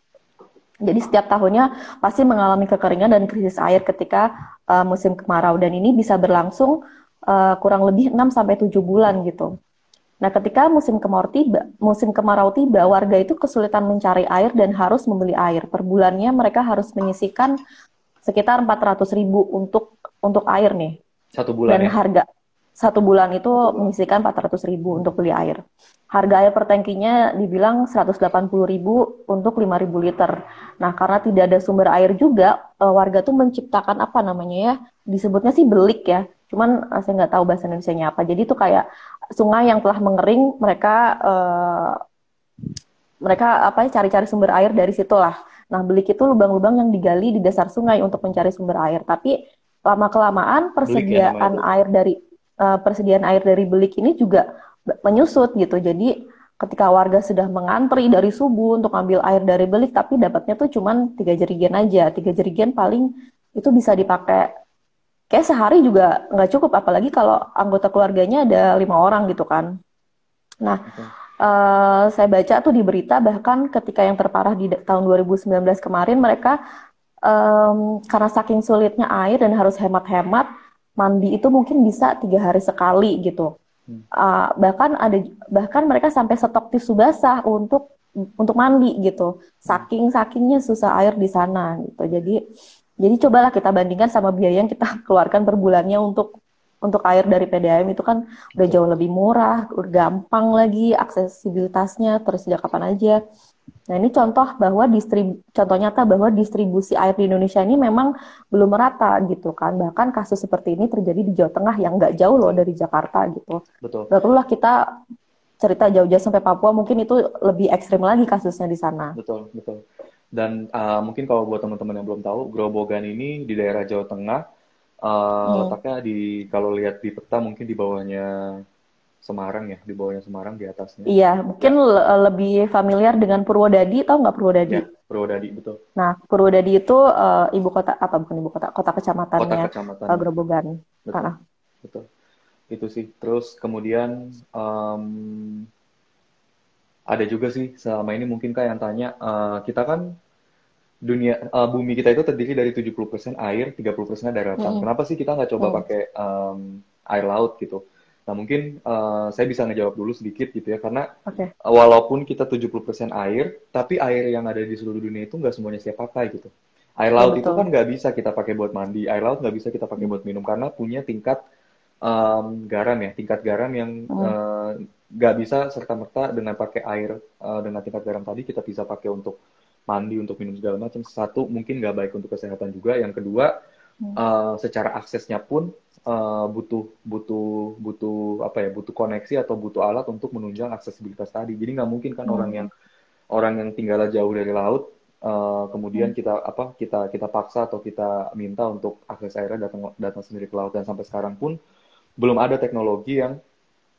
A: jadi setiap tahunnya pasti mengalami kekeringan dan krisis air ketika uh, musim kemarau dan ini bisa berlangsung uh, kurang lebih 6 sampai 7 bulan gitu. Nah, ketika musim kemarau tiba, musim kemarau tiba, warga itu kesulitan mencari air dan harus membeli air. Per bulannya mereka harus menyisikan sekitar 400 ribu untuk untuk air nih.
B: Satu bulan
A: Dan ya? harga satu bulan itu menyisikan 400 ribu untuk beli air. Harga air per tangkinya dibilang 180 ribu untuk 5 ribu liter. Nah, karena tidak ada sumber air juga, eh, warga tuh menciptakan apa namanya ya, disebutnya sih belik ya. Cuman eh, saya nggak tahu bahasa Indonesia-nya apa. Jadi itu kayak sungai yang telah mengering mereka uh, mereka apa cari-cari sumber air dari situlah. Nah, belik itu lubang-lubang yang digali di dasar sungai untuk mencari sumber air. Tapi lama kelamaan persediaan ya, air dari uh, persediaan air dari belik ini juga menyusut gitu. Jadi ketika warga sudah mengantri dari subuh untuk ambil air dari belik, tapi dapatnya tuh cuma tiga jerigen aja. Tiga jerigen paling itu bisa dipakai kayak sehari juga nggak cukup apalagi kalau anggota keluarganya ada lima orang gitu kan. Nah okay. uh, saya baca tuh di berita bahkan ketika yang terparah di tahun 2019 kemarin mereka um, karena saking sulitnya air dan harus hemat-hemat mandi itu mungkin bisa tiga hari sekali gitu. Uh, bahkan ada bahkan mereka sampai stok tisu basah untuk untuk mandi gitu. Saking sakingnya susah air di sana gitu. Jadi jadi cobalah kita bandingkan sama biaya yang kita keluarkan per bulannya untuk untuk air dari PDAM itu kan udah jauh lebih murah, udah gampang lagi aksesibilitasnya, tersedia kapan aja. Nah ini contoh bahwa distrib contoh nyata bahwa distribusi air di Indonesia ini memang belum merata gitu kan. Bahkan kasus seperti ini terjadi di Jawa Tengah yang nggak jauh loh dari Jakarta gitu.
B: Betul.
A: Gak perlulah kita cerita jauh-jauh sampai Papua mungkin itu lebih ekstrim lagi kasusnya di sana.
B: Betul betul. Dan uh, mungkin kalau buat teman-teman yang belum tahu, Grobogan ini di daerah Jawa Tengah, uh, hmm. letaknya di kalau lihat di peta mungkin di bawahnya Semarang ya, di bawahnya Semarang di atasnya.
A: Iya, mungkin le lebih familiar dengan Purwodadi, tahu nggak Purwodadi? Ya,
B: Purwodadi betul.
A: Nah, Purwodadi itu uh, ibu kota apa bukan ibu kota, kota kecamatannya kota kecamatan. Uh, Grobogan.
B: Betul. Betul. Itu sih. Terus kemudian um, ada juga sih selama ini mungkin kak yang tanya uh, kita kan dunia uh, bumi kita itu terdiri dari 70% air, 30% daratan. Hmm. Kenapa sih kita nggak coba hmm. pakai um, air laut gitu? Nah mungkin uh, saya bisa ngejawab dulu sedikit gitu ya karena okay. walaupun kita 70% air, tapi air yang ada di seluruh dunia itu nggak semuanya siap pakai gitu. Air laut itu kan
A: betul.
B: nggak bisa kita pakai buat mandi, air laut nggak bisa kita pakai
A: Hmm.
B: buat minum karena punya tingkat em, garam ya, tingkat garam yang
A: Hmm.
B: eh, nggak bisa serta-merta dengan pakai air eh, dengan tingkat garam tadi kita bisa pakai untuk mandi, untuk minum segala macam. Satu mungkin nggak baik untuk kesehatan juga. Yang kedua
A: Hmm.
B: eh, secara aksesnya pun eh, butuh butuh butuh apa ya, butuh koneksi atau butuh alat untuk menunjang aksesibilitas tadi. Jadi nggak mungkin kan orang yang
A: Hmm.
B: orang yang tinggalnya jauh dari laut eh, kemudian
A: Hmm.
B: kita apa kita kita paksa atau kita minta untuk akses airnya datang datang sendiri ke laut dan sampai sekarang pun belum ada teknologi yang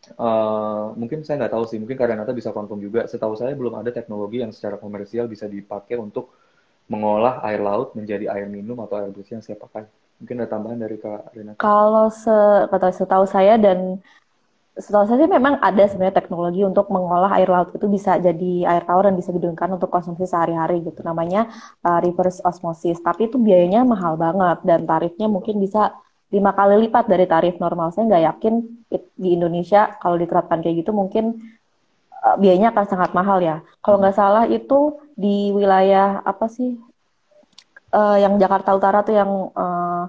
B: eh, mungkin saya nggak tahu sih mungkin Karenata bisa confirm juga setahu saya belum ada teknologi yang secara komersial bisa dipakai untuk mengolah air laut menjadi air minum atau air bersih yang saya pakai mungkin ada tambahan dari Kak Renata
A: Kalau se, kata setahu saya dan setahu saya sih memang ada sebenarnya teknologi untuk mengolah air laut itu bisa jadi air tawar dan bisa digunakan untuk konsumsi sehari-hari gitu. Namanya uh, reverse osmosis. Tapi itu biayanya mahal banget dan tarifnya mungkin bisa lima kali lipat dari tarif normal. Saya nggak yakin it- di Indonesia kalau diterapkan kayak gitu mungkin uh, biayanya akan sangat mahal ya. Kalau nggak salah itu di wilayah apa sih uh, yang Jakarta Utara tuh yang uh,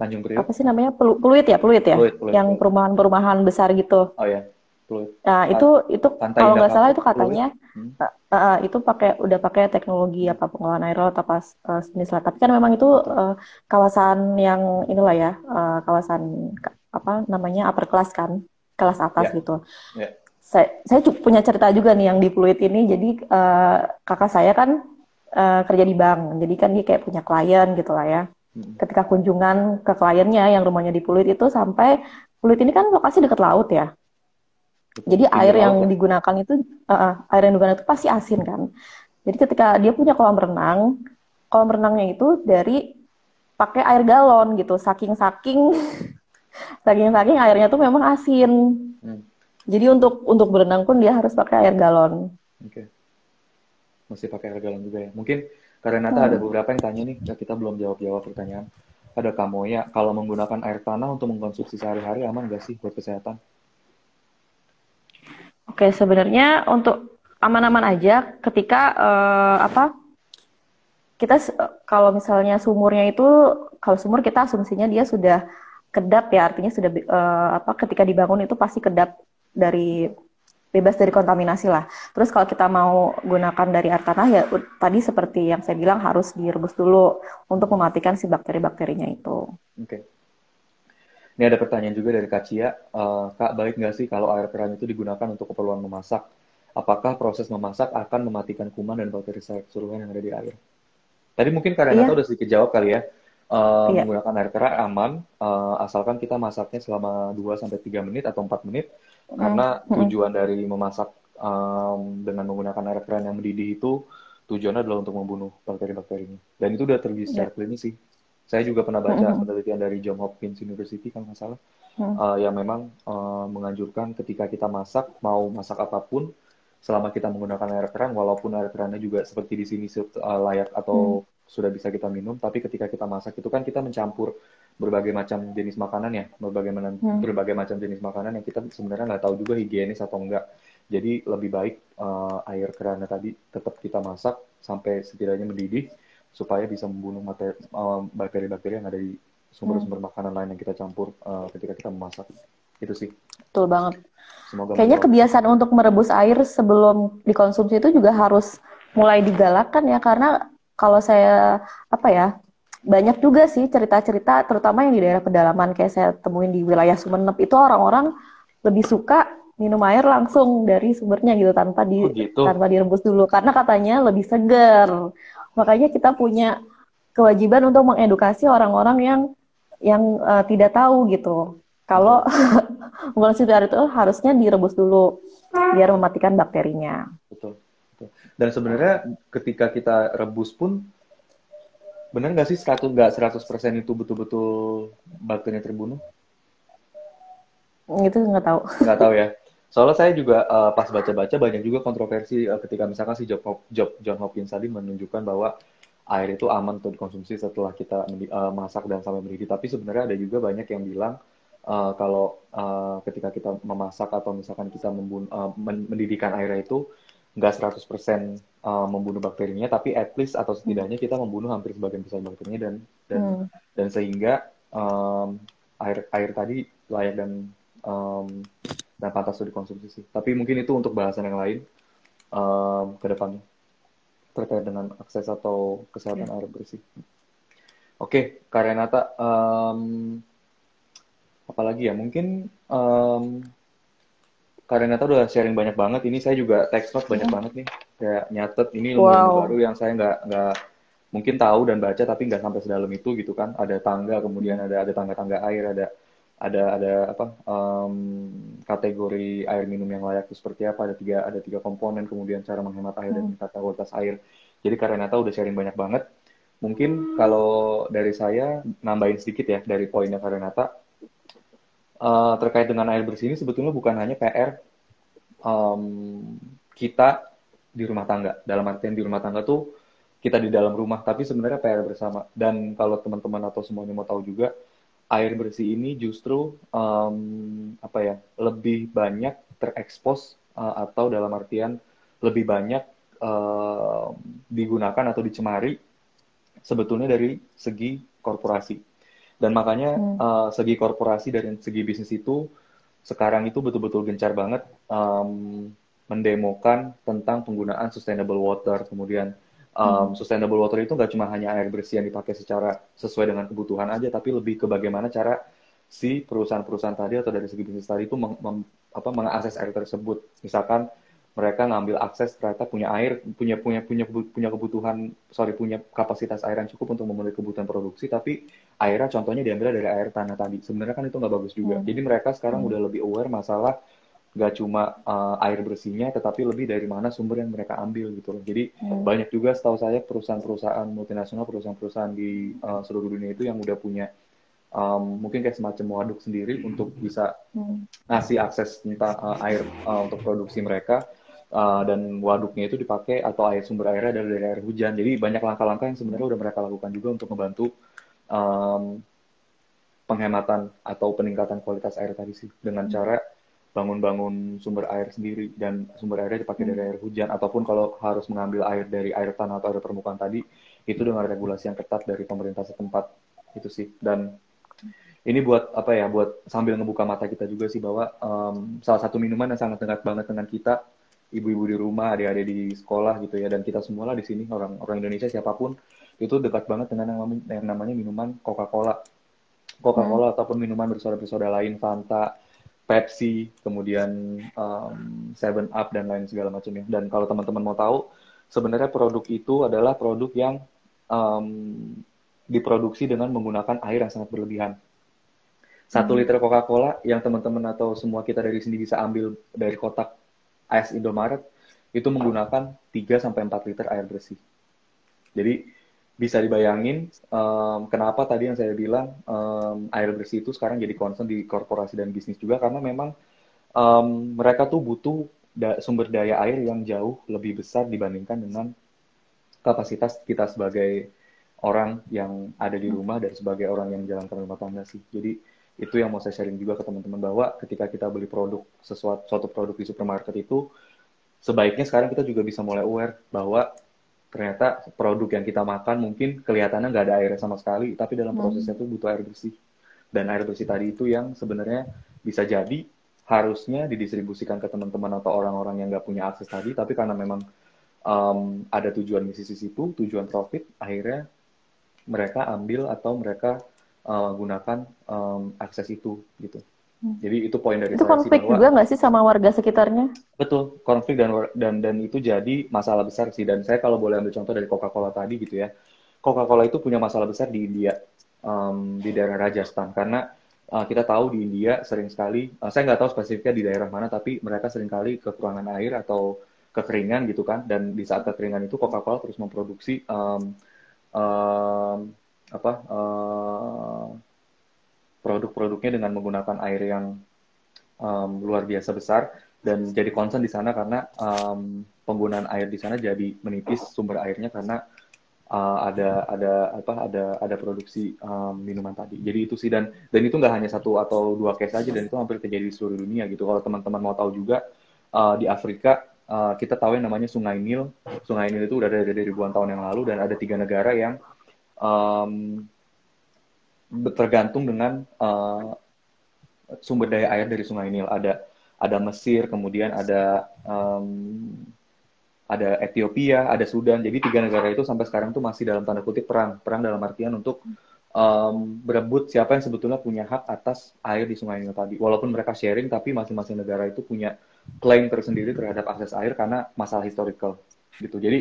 B: Tanjung Priok
A: apa sih namanya? Pelu- Pluit ya? Pluit ya?
B: Fluid Fluid
A: yang perumahan-perumahan besar gitu.
B: Oh ya Fluid
A: nah itu itu
B: Pantai
A: kalau nggak salah itu
B: Fluid
A: katanya
B: Hmm.
A: uh, uh, itu pakai udah pakai teknologi apa pengolahan air laut apa uh, jenis lah. Tapi kan memang itu uh, kawasan yang inilah ya uh, kawasan ka- apa namanya upper class kan kelas atas
B: ya.
A: gitu.
B: Ya.
A: Saya saya punya cerita juga nih yang di Pluit ini. Jadi uh, kakak saya kan uh, kerja di bank. Jadi kan dia kayak punya klien gitu lah ya.
B: Hmm.
A: ketika kunjungan ke kliennya yang rumahnya di Pluit itu sampai Pluit ini kan lokasi dekat laut ya. Jadi
B: pinggir
A: air yang
B: ya
A: digunakan itu uh, air yang digunakan itu pasti asin kan. Jadi ketika dia punya kolam renang, kolam renangnya itu dari pakai air galon gitu. Saking-saking saking-saking airnya tuh memang asin.
B: Hmm.
A: Jadi untuk untuk berenang pun dia harus pakai air galon.
B: oke masih pakai air galon juga ya mungkin karena Nata ada
A: Hmm.
B: beberapa yang tanya nih ya kita belum jawab-jawab pertanyaan ada Kamoya kalau menggunakan air tanah untuk mengkonsumsi sehari-hari aman nggak sih buat kesehatan
A: Oke, sebenarnya untuk aman-aman aja ketika eh, apa kita se- kalau misalnya sumurnya itu kalau sumur kita asumsinya dia sudah kedap ya artinya sudah eh, apa ketika dibangun itu pasti kedap dari bebas dari kontaminasi lah. Terus kalau kita mau gunakan dari air tanah ya tadi seperti yang saya bilang harus direbus dulu untuk mematikan si bakteri-bakterinya itu.
B: oke ini ada pertanyaan juga dari Kak Cia Eh, Kak baik nggak sih kalau air keran itu digunakan untuk keperluan memasak apakah proses memasak akan mematikan kuman dan bakteri secara keseluruhan yang ada di air Tadi mungkin Kak Renata
A: Iya,
B: udah sedikit jawab kali ya. Eh,
A: iya.
B: menggunakan air keran aman, eh, asalkan kita masaknya selama 2 sampai 3 menit atau 4 menit.
A: Mm,
B: Karena
A: mm,
B: tujuan dari memasak em, dengan menggunakan air keran yang mendidih itu tujuannya adalah untuk membunuh bakteri-bakterinya. Dan itu udah terbukti
A: iya.
B: secara klinis sih. Saya juga pernah baca
A: mm,
B: penelitian dari Johns Hopkins University kalau nggak salah,
A: mm,
B: eh, yang memang eh, menganjurkan ketika kita masak, mau masak apa pun, selama kita menggunakan air keran, walaupun air kerannya juga seperti di sini eh, layak atau sudah bisa kita minum, tapi ketika kita masak itu kan kita mencampur berbagai macam jenis makanan ya, berbagai mana-
A: mm.
B: berbagai macam jenis makanan yang kita sebenarnya nggak tahu juga higienis atau enggak. Jadi lebih baik eh, air kerannya tadi tetap kita masak sampai setidaknya mendidih supaya bisa membunuh materi- eh, bakteri-bakteri yang ada di sumber-sumber makanan lain yang kita campur eh, ketika kita memasak. Itu sih.
A: Betul banget.
B: Semoga
A: Kayaknya kebiasaan untuk merebus air sebelum dikonsumsi itu juga harus mulai digalakkan ya karena kalau saya apa ya banyak juga sih cerita-cerita terutama yang di daerah pedalaman kayak saya temuin di wilayah Sumeneb itu orang-orang lebih suka minum air langsung dari sumbernya gitu tanpa di
B: Oh gitu.
A: tanpa direbus dulu karena katanya lebih segar. Makanya kita punya kewajiban untuk mengedukasi orang-orang yang yang eh, tidak tahu gitu. Kalau mengkonsumsi air itu harusnya direbus dulu biar mematikan bakterinya.
B: Betul. Betul. Dan sebenarnya ketika kita rebus pun benar nggak sih 100 nggak 100% itu betul-betul bakterinya terbunuh?
A: Itu nggak tahu.
B: Nggak tahu ya. Soalnya saya juga eh, pas baca-baca banyak juga kontroversi eh, ketika misalkan si Job, Job- John Hopkins tadi menunjukkan bahwa air itu aman untuk dikonsumsi setelah kita eh, masak dan sampai mendidih. Tapi sebenarnya ada juga banyak yang bilang eh, kalau eh, ketika kita memasak atau misalkan kita membun- men- mendidihkan airnya itu nggak 100% uh, membunuh bakterinya, tapi at least atau setidaknya kita membunuh hampir sebagian besar bakterinya dan dan
A: Hmm.
B: dan sehingga um, air air tadi layak dan um, dan pantas untuk dikonsumsi sih. Tapi mungkin itu untuk bahasan yang lain um, ke depannya terkait dengan akses atau kesehatan air bersih. Oke, Kak Renata, um, apalagi ya? Mungkin um, Kak Renata udah sharing banyak banget. Ini saya juga text note banyak banget nih. Kayak nyatet ini
A: Wow.
B: baru yang saya nggak nggak mungkin tahu dan baca tapi nggak sampai sedalam itu gitu kan. Ada tangga, kemudian ada ada tangga-tangga air, ada ada ada apa em, kategori air minum yang layak itu seperti apa? Ada tiga ada tiga komponen, kemudian cara menghemat air dan
A: Hmm.
B: meningkatkan kualitas air. Jadi Kak Renata udah sharing banyak banget. Mungkin kalau dari saya nambahin sedikit ya dari poinnya Kak Renata eh, terkait dengan air bersih ini sebetulnya bukan hanya PR em, kita di rumah tangga. Dalam artian di rumah tangga tuh kita di dalam rumah, tapi sebenarnya PR bersama. Dan kalau teman-teman atau semuanya mau tahu juga, air bersih ini justru em, apa ya lebih banyak terekspos eh, atau dalam artian lebih banyak em, digunakan atau dicemari sebetulnya dari segi korporasi. Dan makanya
A: Hmm.
B: eh, segi korporasi dari segi bisnis itu sekarang itu betul-betul gencar banget em, mendemokan tentang penggunaan sustainable water. Kemudian em, sustainable water itu nggak cuma hanya air bersih yang dipakai secara sesuai dengan kebutuhan aja, tapi lebih ke bagaimana cara si perusahaan-perusahaan tadi atau dari segi bisnis tadi itu meng- mem- apa, mengakses air tersebut. Misalkan mereka ngambil akses ternyata punya air, punya punya punya punya kebutuhan, sorry punya kapasitas air yang cukup untuk memenuhi kebutuhan produksi, tapi airnya contohnya diambil dari air tanah tadi. Sebenarnya kan itu nggak bagus juga.
A: Hmm.
B: Jadi mereka sekarang
A: Hmm.
B: udah lebih aware masalah nggak cuma uh, air bersihnya, tetapi lebih dari mana sumber yang mereka ambil gitu loh. Jadi
A: Hmm.
B: banyak juga setahu saya perusahaan-perusahaan multinasional, perusahaan-perusahaan di uh, seluruh dunia itu yang udah punya um, mungkin kayak semacam waduk sendiri untuk bisa
A: Hmm.
B: ngasih akses tentang uh, air uh, untuk produksi mereka Uh, dan waduknya itu dipakai atau air sumber airnya dari, dari air hujan. Jadi banyak langkah-langkah yang sebenarnya udah mereka lakukan juga untuk membantu um, penghematan atau peningkatan kualitas air tadi sih dengan cara bangun-bangun sumber air sendiri dan sumber airnya dipakai dari air hujan. Ataupun kalau harus mengambil air dari air tanah atau air permukaan tadi itu dengan regulasi yang ketat dari pemerintah setempat. Itu sih. Dan ini buat apa ya buat sambil ngebuka mata kita juga sih bahwa um, salah satu minuman yang sangat dekat banget dengan kita ibu-ibu di rumah adik-adik di sekolah gitu ya dan kita semua lah di sini orang orang Indonesia siapa pun itu dekat banget dengan yang, yang namanya minuman Coca-Cola. Coca-Cola ataupun minuman bersoda-bersoda lain Fanta Pepsi kemudian um, Seven Up dan lain segala macamnya dan kalau teman-teman mau tahu sebenarnya produk itu adalah produk yang um, diproduksi dengan menggunakan air yang sangat berlebihan satu
A: Hmm.
B: liter Coca-Cola yang teman-teman atau semua kita dari sini bisa ambil dari kotak AS Indomaret itu menggunakan 3 sampai 4 liter air bersih. Jadi bisa dibayangin em, kenapa tadi yang saya bilang em, air bersih itu sekarang jadi concern di korporasi dan bisnis juga karena memang em, mereka tuh butuh da- sumber daya air yang jauh lebih besar dibandingkan dengan kapasitas kita sebagai orang yang ada di rumah dan sebagai orang yang menjalankan rumah tangga sih. Jadi itu yang mau saya sharing juga ke teman-teman bahwa ketika kita beli produk sesuatu suatu produk di supermarket itu sebaiknya sekarang kita juga bisa mulai aware bahwa ternyata produk yang kita makan mungkin kelihatannya nggak ada airnya sama sekali, tapi dalam prosesnya itu butuh air bersih. Dan air bersih tadi itu yang sebenarnya bisa jadi harusnya didistribusikan ke teman-teman atau orang-orang yang nggak punya akses tadi, tapi karena memang um, ada tujuan di sisi situ, tujuan profit, akhirnya mereka ambil atau mereka uh, gunakan um, akses itu gitu. Jadi itu poin dari
A: Itu konflik
B: bahwa
A: juga nggak sih sama warga sekitarnya?
B: betul konflik dan dan dan itu jadi masalah besar sih. Dan saya kalau boleh ambil contoh dari Coca-Cola tadi gitu ya, Coca-Cola itu punya masalah besar di India um, di daerah Rajasthan karena uh, kita tahu di India sering sekali, uh, saya nggak tahu spesifiknya di daerah mana, tapi mereka sering kali kekurangan air atau kekeringan gitu kan. Dan di saat kekeringan itu Coca-Cola terus memproduksi um, um, apa uh, produk-produknya dengan menggunakan air yang um, luar biasa besar dan jadi concern di sana karena um, penggunaan air di sana jadi menipis sumber airnya karena uh, ada ada apa ada ada produksi um, minuman tadi. Jadi itu sih dan dan itu nggak hanya satu atau dua case aja dan itu hampir terjadi di seluruh dunia gitu. Kalau teman-teman mau tahu juga uh, di Afrika uh, kita tahu yang namanya Sungai Nil. Sungai Nil itu udah ada dari ribuan tahun yang lalu dan ada tiga negara yang um, tergantung dengan uh, sumber daya air dari Sungai Nil. Ada ada Mesir, kemudian ada um, ada Ethiopia, ada Sudan. Jadi tiga negara itu sampai sekarang tuh masih dalam tanda kutip perang, perang dalam artian untuk um, berebut siapa yang sebetulnya punya hak atas air di Sungai Nil tadi. Walaupun mereka sharing, tapi masing-masing negara itu punya klaim tersendiri terhadap akses air karena masalah historical gitu. Jadi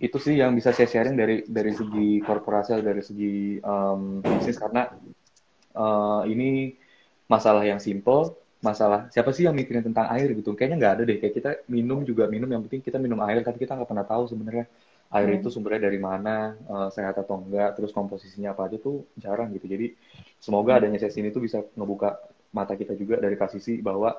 B: itu sih yang bisa saya sharing dari dari segi korporasi atau dari segi um, bisnis. Karena uh, ini masalah yang simple masalah siapa sih yang mikirin tentang air gitu. Kayaknya nggak ada deh. Kayak kita minum juga minum. Yang penting kita minum air tapi kita nggak pernah tahu sebenarnya air hmm. itu sumbernya dari mana uh, sehat atau enggak terus komposisinya apa aja tuh jarang gitu. Jadi semoga adanya sesi ini tuh bisa ngebuka mata kita juga dari kasisi bahwa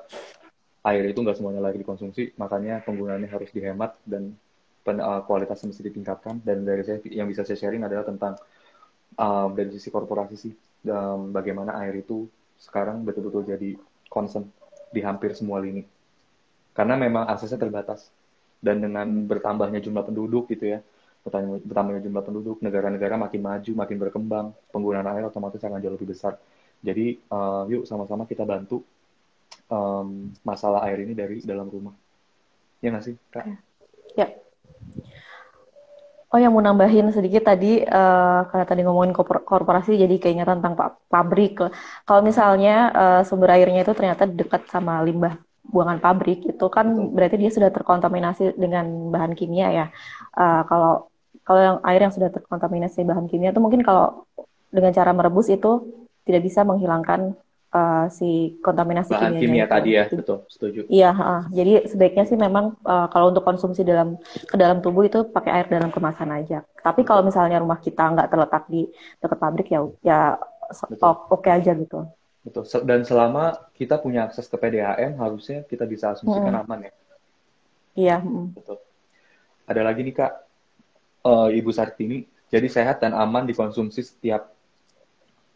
B: air itu nggak semuanya lagi dikonsumsi. Makanya penggunaannya harus dihemat dan pen, uh, kualitasnya mesti ditingkatkan dan dari saya yang bisa saya sharing adalah tentang um, dari sisi korporasi sih um, bagaimana air itu sekarang betul-betul jadi concern di hampir semua lini. Karena memang aksesnya terbatas. Dan dengan bertambahnya jumlah penduduk gitu ya, bertambahnya jumlah penduduk, negara-negara makin maju, makin berkembang, penggunaan air otomatis akan jauh lebih besar. Jadi uh, yuk sama-sama kita bantu um, masalah air ini dari dalam rumah. Ya nggak sih, Kak?
A: Ya. Oh yang mau nambahin sedikit tadi uh, karena tadi ngomongin korporasi jadi kayaknya tentang pabrik. Kalau misalnya uh, sumber airnya itu ternyata dekat sama limbah buangan pabrik itu kan berarti dia sudah terkontaminasi dengan bahan kimia ya. Uh, kalau kalau yang air yang sudah terkontaminasi bahan kimia itu mungkin kalau dengan cara merebus itu tidak bisa menghilangkan uh, si kontaminasi
B: bahan kimia tadi ya betul setuju.
A: Iya uh, jadi sebaiknya sih memang uh, kalau untuk konsumsi dalam ke dalam tubuh itu pakai air dalam kemasan aja. Tapi kalau misalnya rumah kita nggak terletak di dekat pabrik ya ya oke okay aja gitu.
B: Betul. Dan selama kita punya akses ke PDAM harusnya kita bisa asumsikan hmm. aman ya.
A: Iya hmm.
B: betul. Ada lagi nih kak. Uh, ibu Sartini. Jadi sehat dan aman dikonsumsi setiap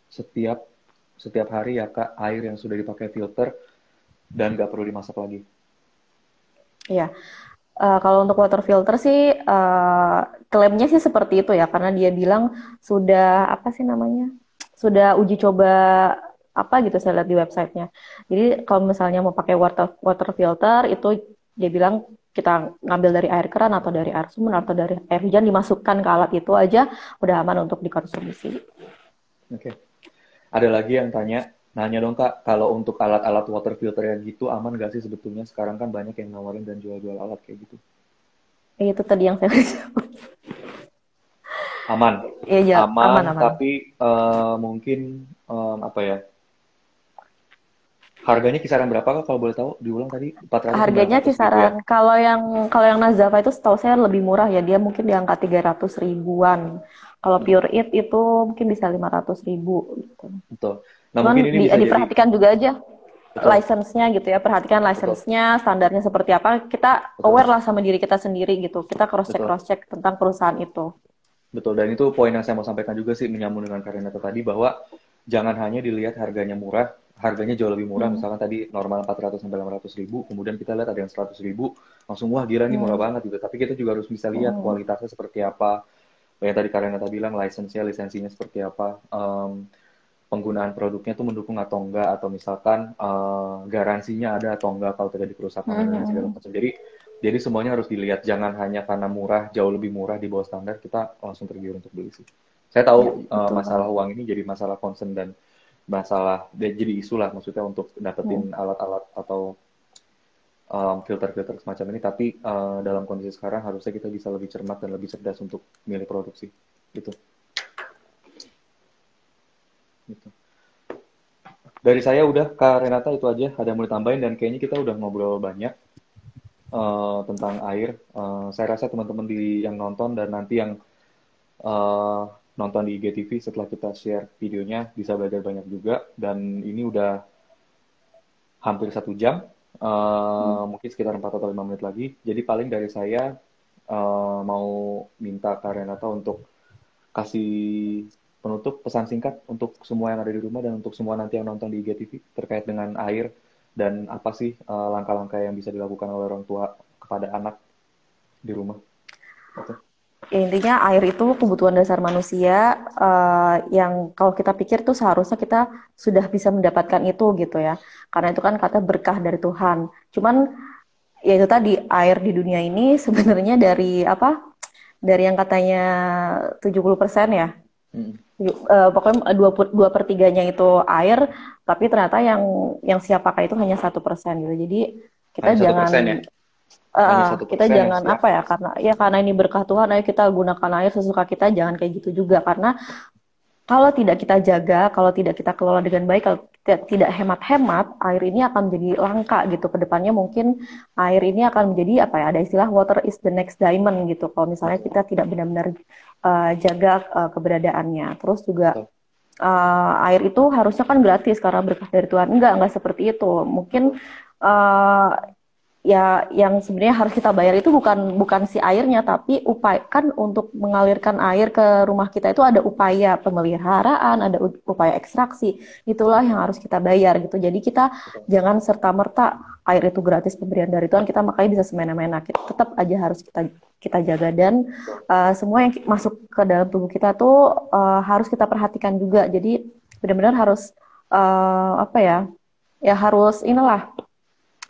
B: setiap setiap hari ya kak air yang sudah dipakai filter dan nggak perlu dimasak lagi.
A: Iya. Uh, kalau untuk water filter sih uh, klaimnya sih seperti itu ya karena dia bilang sudah apa sih namanya sudah uji coba apa gitu saya lihat di websitenya. Jadi kalau misalnya mau pakai water water filter itu dia bilang kita ngambil dari air keran atau dari air sumur atau dari air hujan dimasukkan ke alat itu aja udah aman untuk dikonsumsi.
B: Oke. Okay. Ada lagi yang tanya, nanya dong kak, kalau untuk alat-alat water filter yang gitu aman gak sih sebetulnya? Sekarang kan banyak yang nawarin dan jual-jual alat kayak gitu.
A: Itu tadi yang saya.
B: Aman.
A: Iya,
B: aman, aman, aman. Tapi uh, mungkin um, apa ya? Harganya kisaran berapa kak kalau boleh tahu? Diulang tadi
A: 400 Harganya kisaran ya? kalau yang kalau yang Nazafa itu setahu saya lebih murah ya. Dia mungkin di angka 300 ribuan. Kalau pure it itu mungkin bisa lima ratus ribu gitu.
B: Betul.
A: Nah, Cuman mungkin ini di, bisa diperhatikan jadi... juga aja license-nya gitu ya. Perhatikan license-nya, standarnya seperti apa. Kita Betul. aware lah sama diri kita sendiri gitu. Kita cross check cross check tentang perusahaan itu.
B: Betul. Dan itu poin yang saya mau sampaikan juga sih menyambung dengan Karina tadi bahwa jangan hanya dilihat harganya murah, harganya jauh lebih murah. Hmm. Misalkan tadi normal 400 sampai 500 ribu, kemudian kita lihat ada yang 100 ribu, langsung wah gila nih murah hmm. banget gitu. Tapi kita juga harus bisa lihat hmm. kualitasnya seperti apa, yang tadi Karen tadi bilang lisensinya lisensinya seperti apa um, penggunaan produknya itu mendukung atau enggak atau misalkan uh, garansinya ada atau enggak kalau terjadi kerusakan mm -hmm. dan segala macam jadi jadi semuanya harus dilihat jangan hanya karena murah jauh lebih murah di bawah standar kita langsung tergiur untuk beli sih saya tahu ya, uh, masalah uang ini jadi masalah concern dan masalah jadi isu lah maksudnya untuk dapetin hmm. alat-alat hmm. atau um, filter-filter semacam ini. Tapi uh, dalam kondisi sekarang harusnya kita bisa lebih cermat dan lebih cerdas untuk milih produksi gitu. Gitu. Dari saya udah Kak Renata itu aja. Ada yang mau ditambahin? Dan kayaknya kita udah ngobrol banyak uh, tentang air. Uh, saya rasa teman-teman di yang nonton dan nanti yang uh, nonton di IGTV setelah kita share videonya bisa belajar banyak juga dan ini udah hampir satu jam Uh, hmm. Mungkin sekitar 4 atau 5 menit lagi. Jadi paling dari saya uh, mau minta Kak Renata untuk kasih penutup pesan singkat untuk semua yang ada di rumah dan untuk semua nanti yang nonton di IGTV terkait dengan air dan apa sih langkah langkah-langkah yang bisa dilakukan oleh orang tua kepada anak di rumah. Gitu.
A: Ya, intinya air itu kebutuhan dasar manusia uh, yang kalau kita pikir tuh seharusnya kita sudah bisa mendapatkan itu gitu ya. Karena itu kan kata berkah dari Tuhan. Cuman ya itu tadi air di dunia ini sebenarnya dari apa? Dari yang katanya 70% ya. Hmm. Uh, pokoknya dua, dua per tiganya itu air, tapi ternyata yang yang siap pakai itu hanya satu persen gitu. Jadi kita hanya jangan ya? Uh, kita jangan ya. apa ya karena ya karena ini berkah Tuhan ayo kita gunakan air sesuka kita jangan kayak gitu juga. Karena kalau tidak kita jaga kalau tidak kita kelola dengan baik kalau tidak, tidak hemat-hemat air ini akan menjadi langka gitu. Ke depannya mungkin air ini akan menjadi apa ya ada istilah water is the next diamond gitu. Kalau misalnya kita tidak benar-benar uh, jaga uh, keberadaannya. Terus juga uh, air itu harusnya kan gratis karena berkah dari Tuhan. Enggak enggak seperti itu. Mungkin uh, ya yang sebenarnya harus kita bayar itu bukan bukan si airnya tapi upaya kan untuk mengalirkan air ke rumah kita itu ada upaya pemeliharaan ada upaya ekstraksi itulah yang harus kita bayar gitu. Jadi kita jangan serta merta air itu gratis pemberian dari Tuhan kita makanya bisa semena-mena. Kita tetap aja harus kita kita jaga. Dan uh, semua yang masuk ke dalam tubuh kita tuh uh, harus kita perhatikan juga. Jadi benar-benar harus uh, apa ya ya harus inilah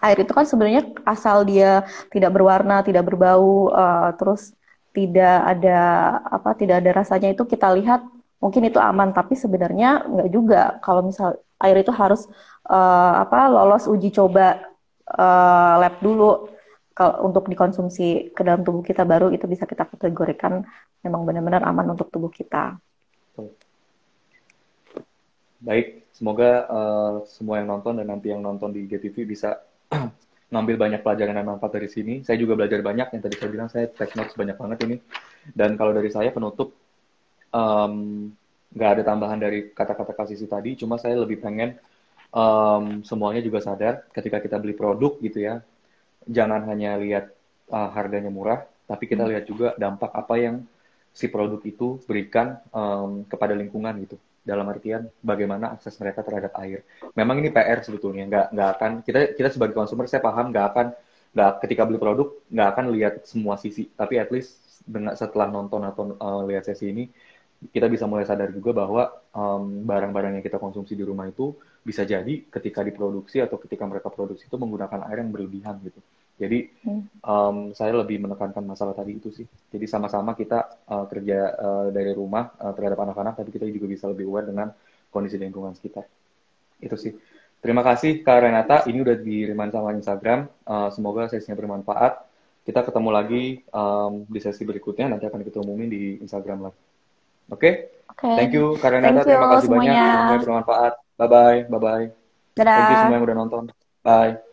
A: air itu kan sebenarnya asal dia tidak berwarna, tidak berbau, uh, terus tidak ada apa, tidak ada rasanya itu kita lihat mungkin itu aman, tapi sebenarnya nggak juga. Kalau misal air itu harus uh, apa lolos uji coba uh, lab dulu kalau untuk dikonsumsi ke dalam tubuh kita baru itu bisa kita kategorikan memang benar-benar aman untuk tubuh kita.
B: Baik, semoga uh, semua yang nonton dan nanti yang nonton di GTV bisa ngambil banyak pelajaran dan manfaat dari sini. Saya juga belajar banyak yang tadi saya bilang saya take notes banyak banget ini. Dan kalau dari saya penutup nggak um, ada tambahan dari kata-kata kasih tadi, cuma saya lebih pengen um, semuanya juga sadar ketika kita beli produk gitu ya, jangan hanya lihat uh, harganya murah, tapi kita hmm. lihat juga dampak apa yang si produk itu berikan um, kepada lingkungan gitu dalam artian bagaimana akses mereka terhadap air. Memang ini PR sebetulnya, nggak nggak akan kita kita sebagai konsumer saya paham nggak akan nggak ketika beli produk nggak akan lihat semua sisi, tapi at least dengan setelah nonton atau uh, lihat sesi ini kita bisa mulai sadar juga bahwa barang-barang um, yang kita konsumsi di rumah itu bisa jadi ketika diproduksi atau ketika mereka produksi itu menggunakan air yang berlebihan gitu. Jadi um, saya lebih menekankan masalah tadi itu sih. Jadi sama-sama kita uh, kerja uh, dari rumah uh, terhadap anak-anak, tapi kita juga bisa lebih aware dengan kondisi lingkungan sekitar. Itu sih. Terima kasih Kak Renata. Ini udah diriman sama Instagram. Uh, semoga sesinya bermanfaat. Kita ketemu lagi um, di sesi berikutnya. Nanti akan kita umumin di Instagram lagi. Oke? Okay? Okay. Thank you Kak Renata. Terima kasih semuanya. banyak. Semoga bermanfaat. Bye-bye. Bye-bye. Thank you semua yang udah nonton. Bye.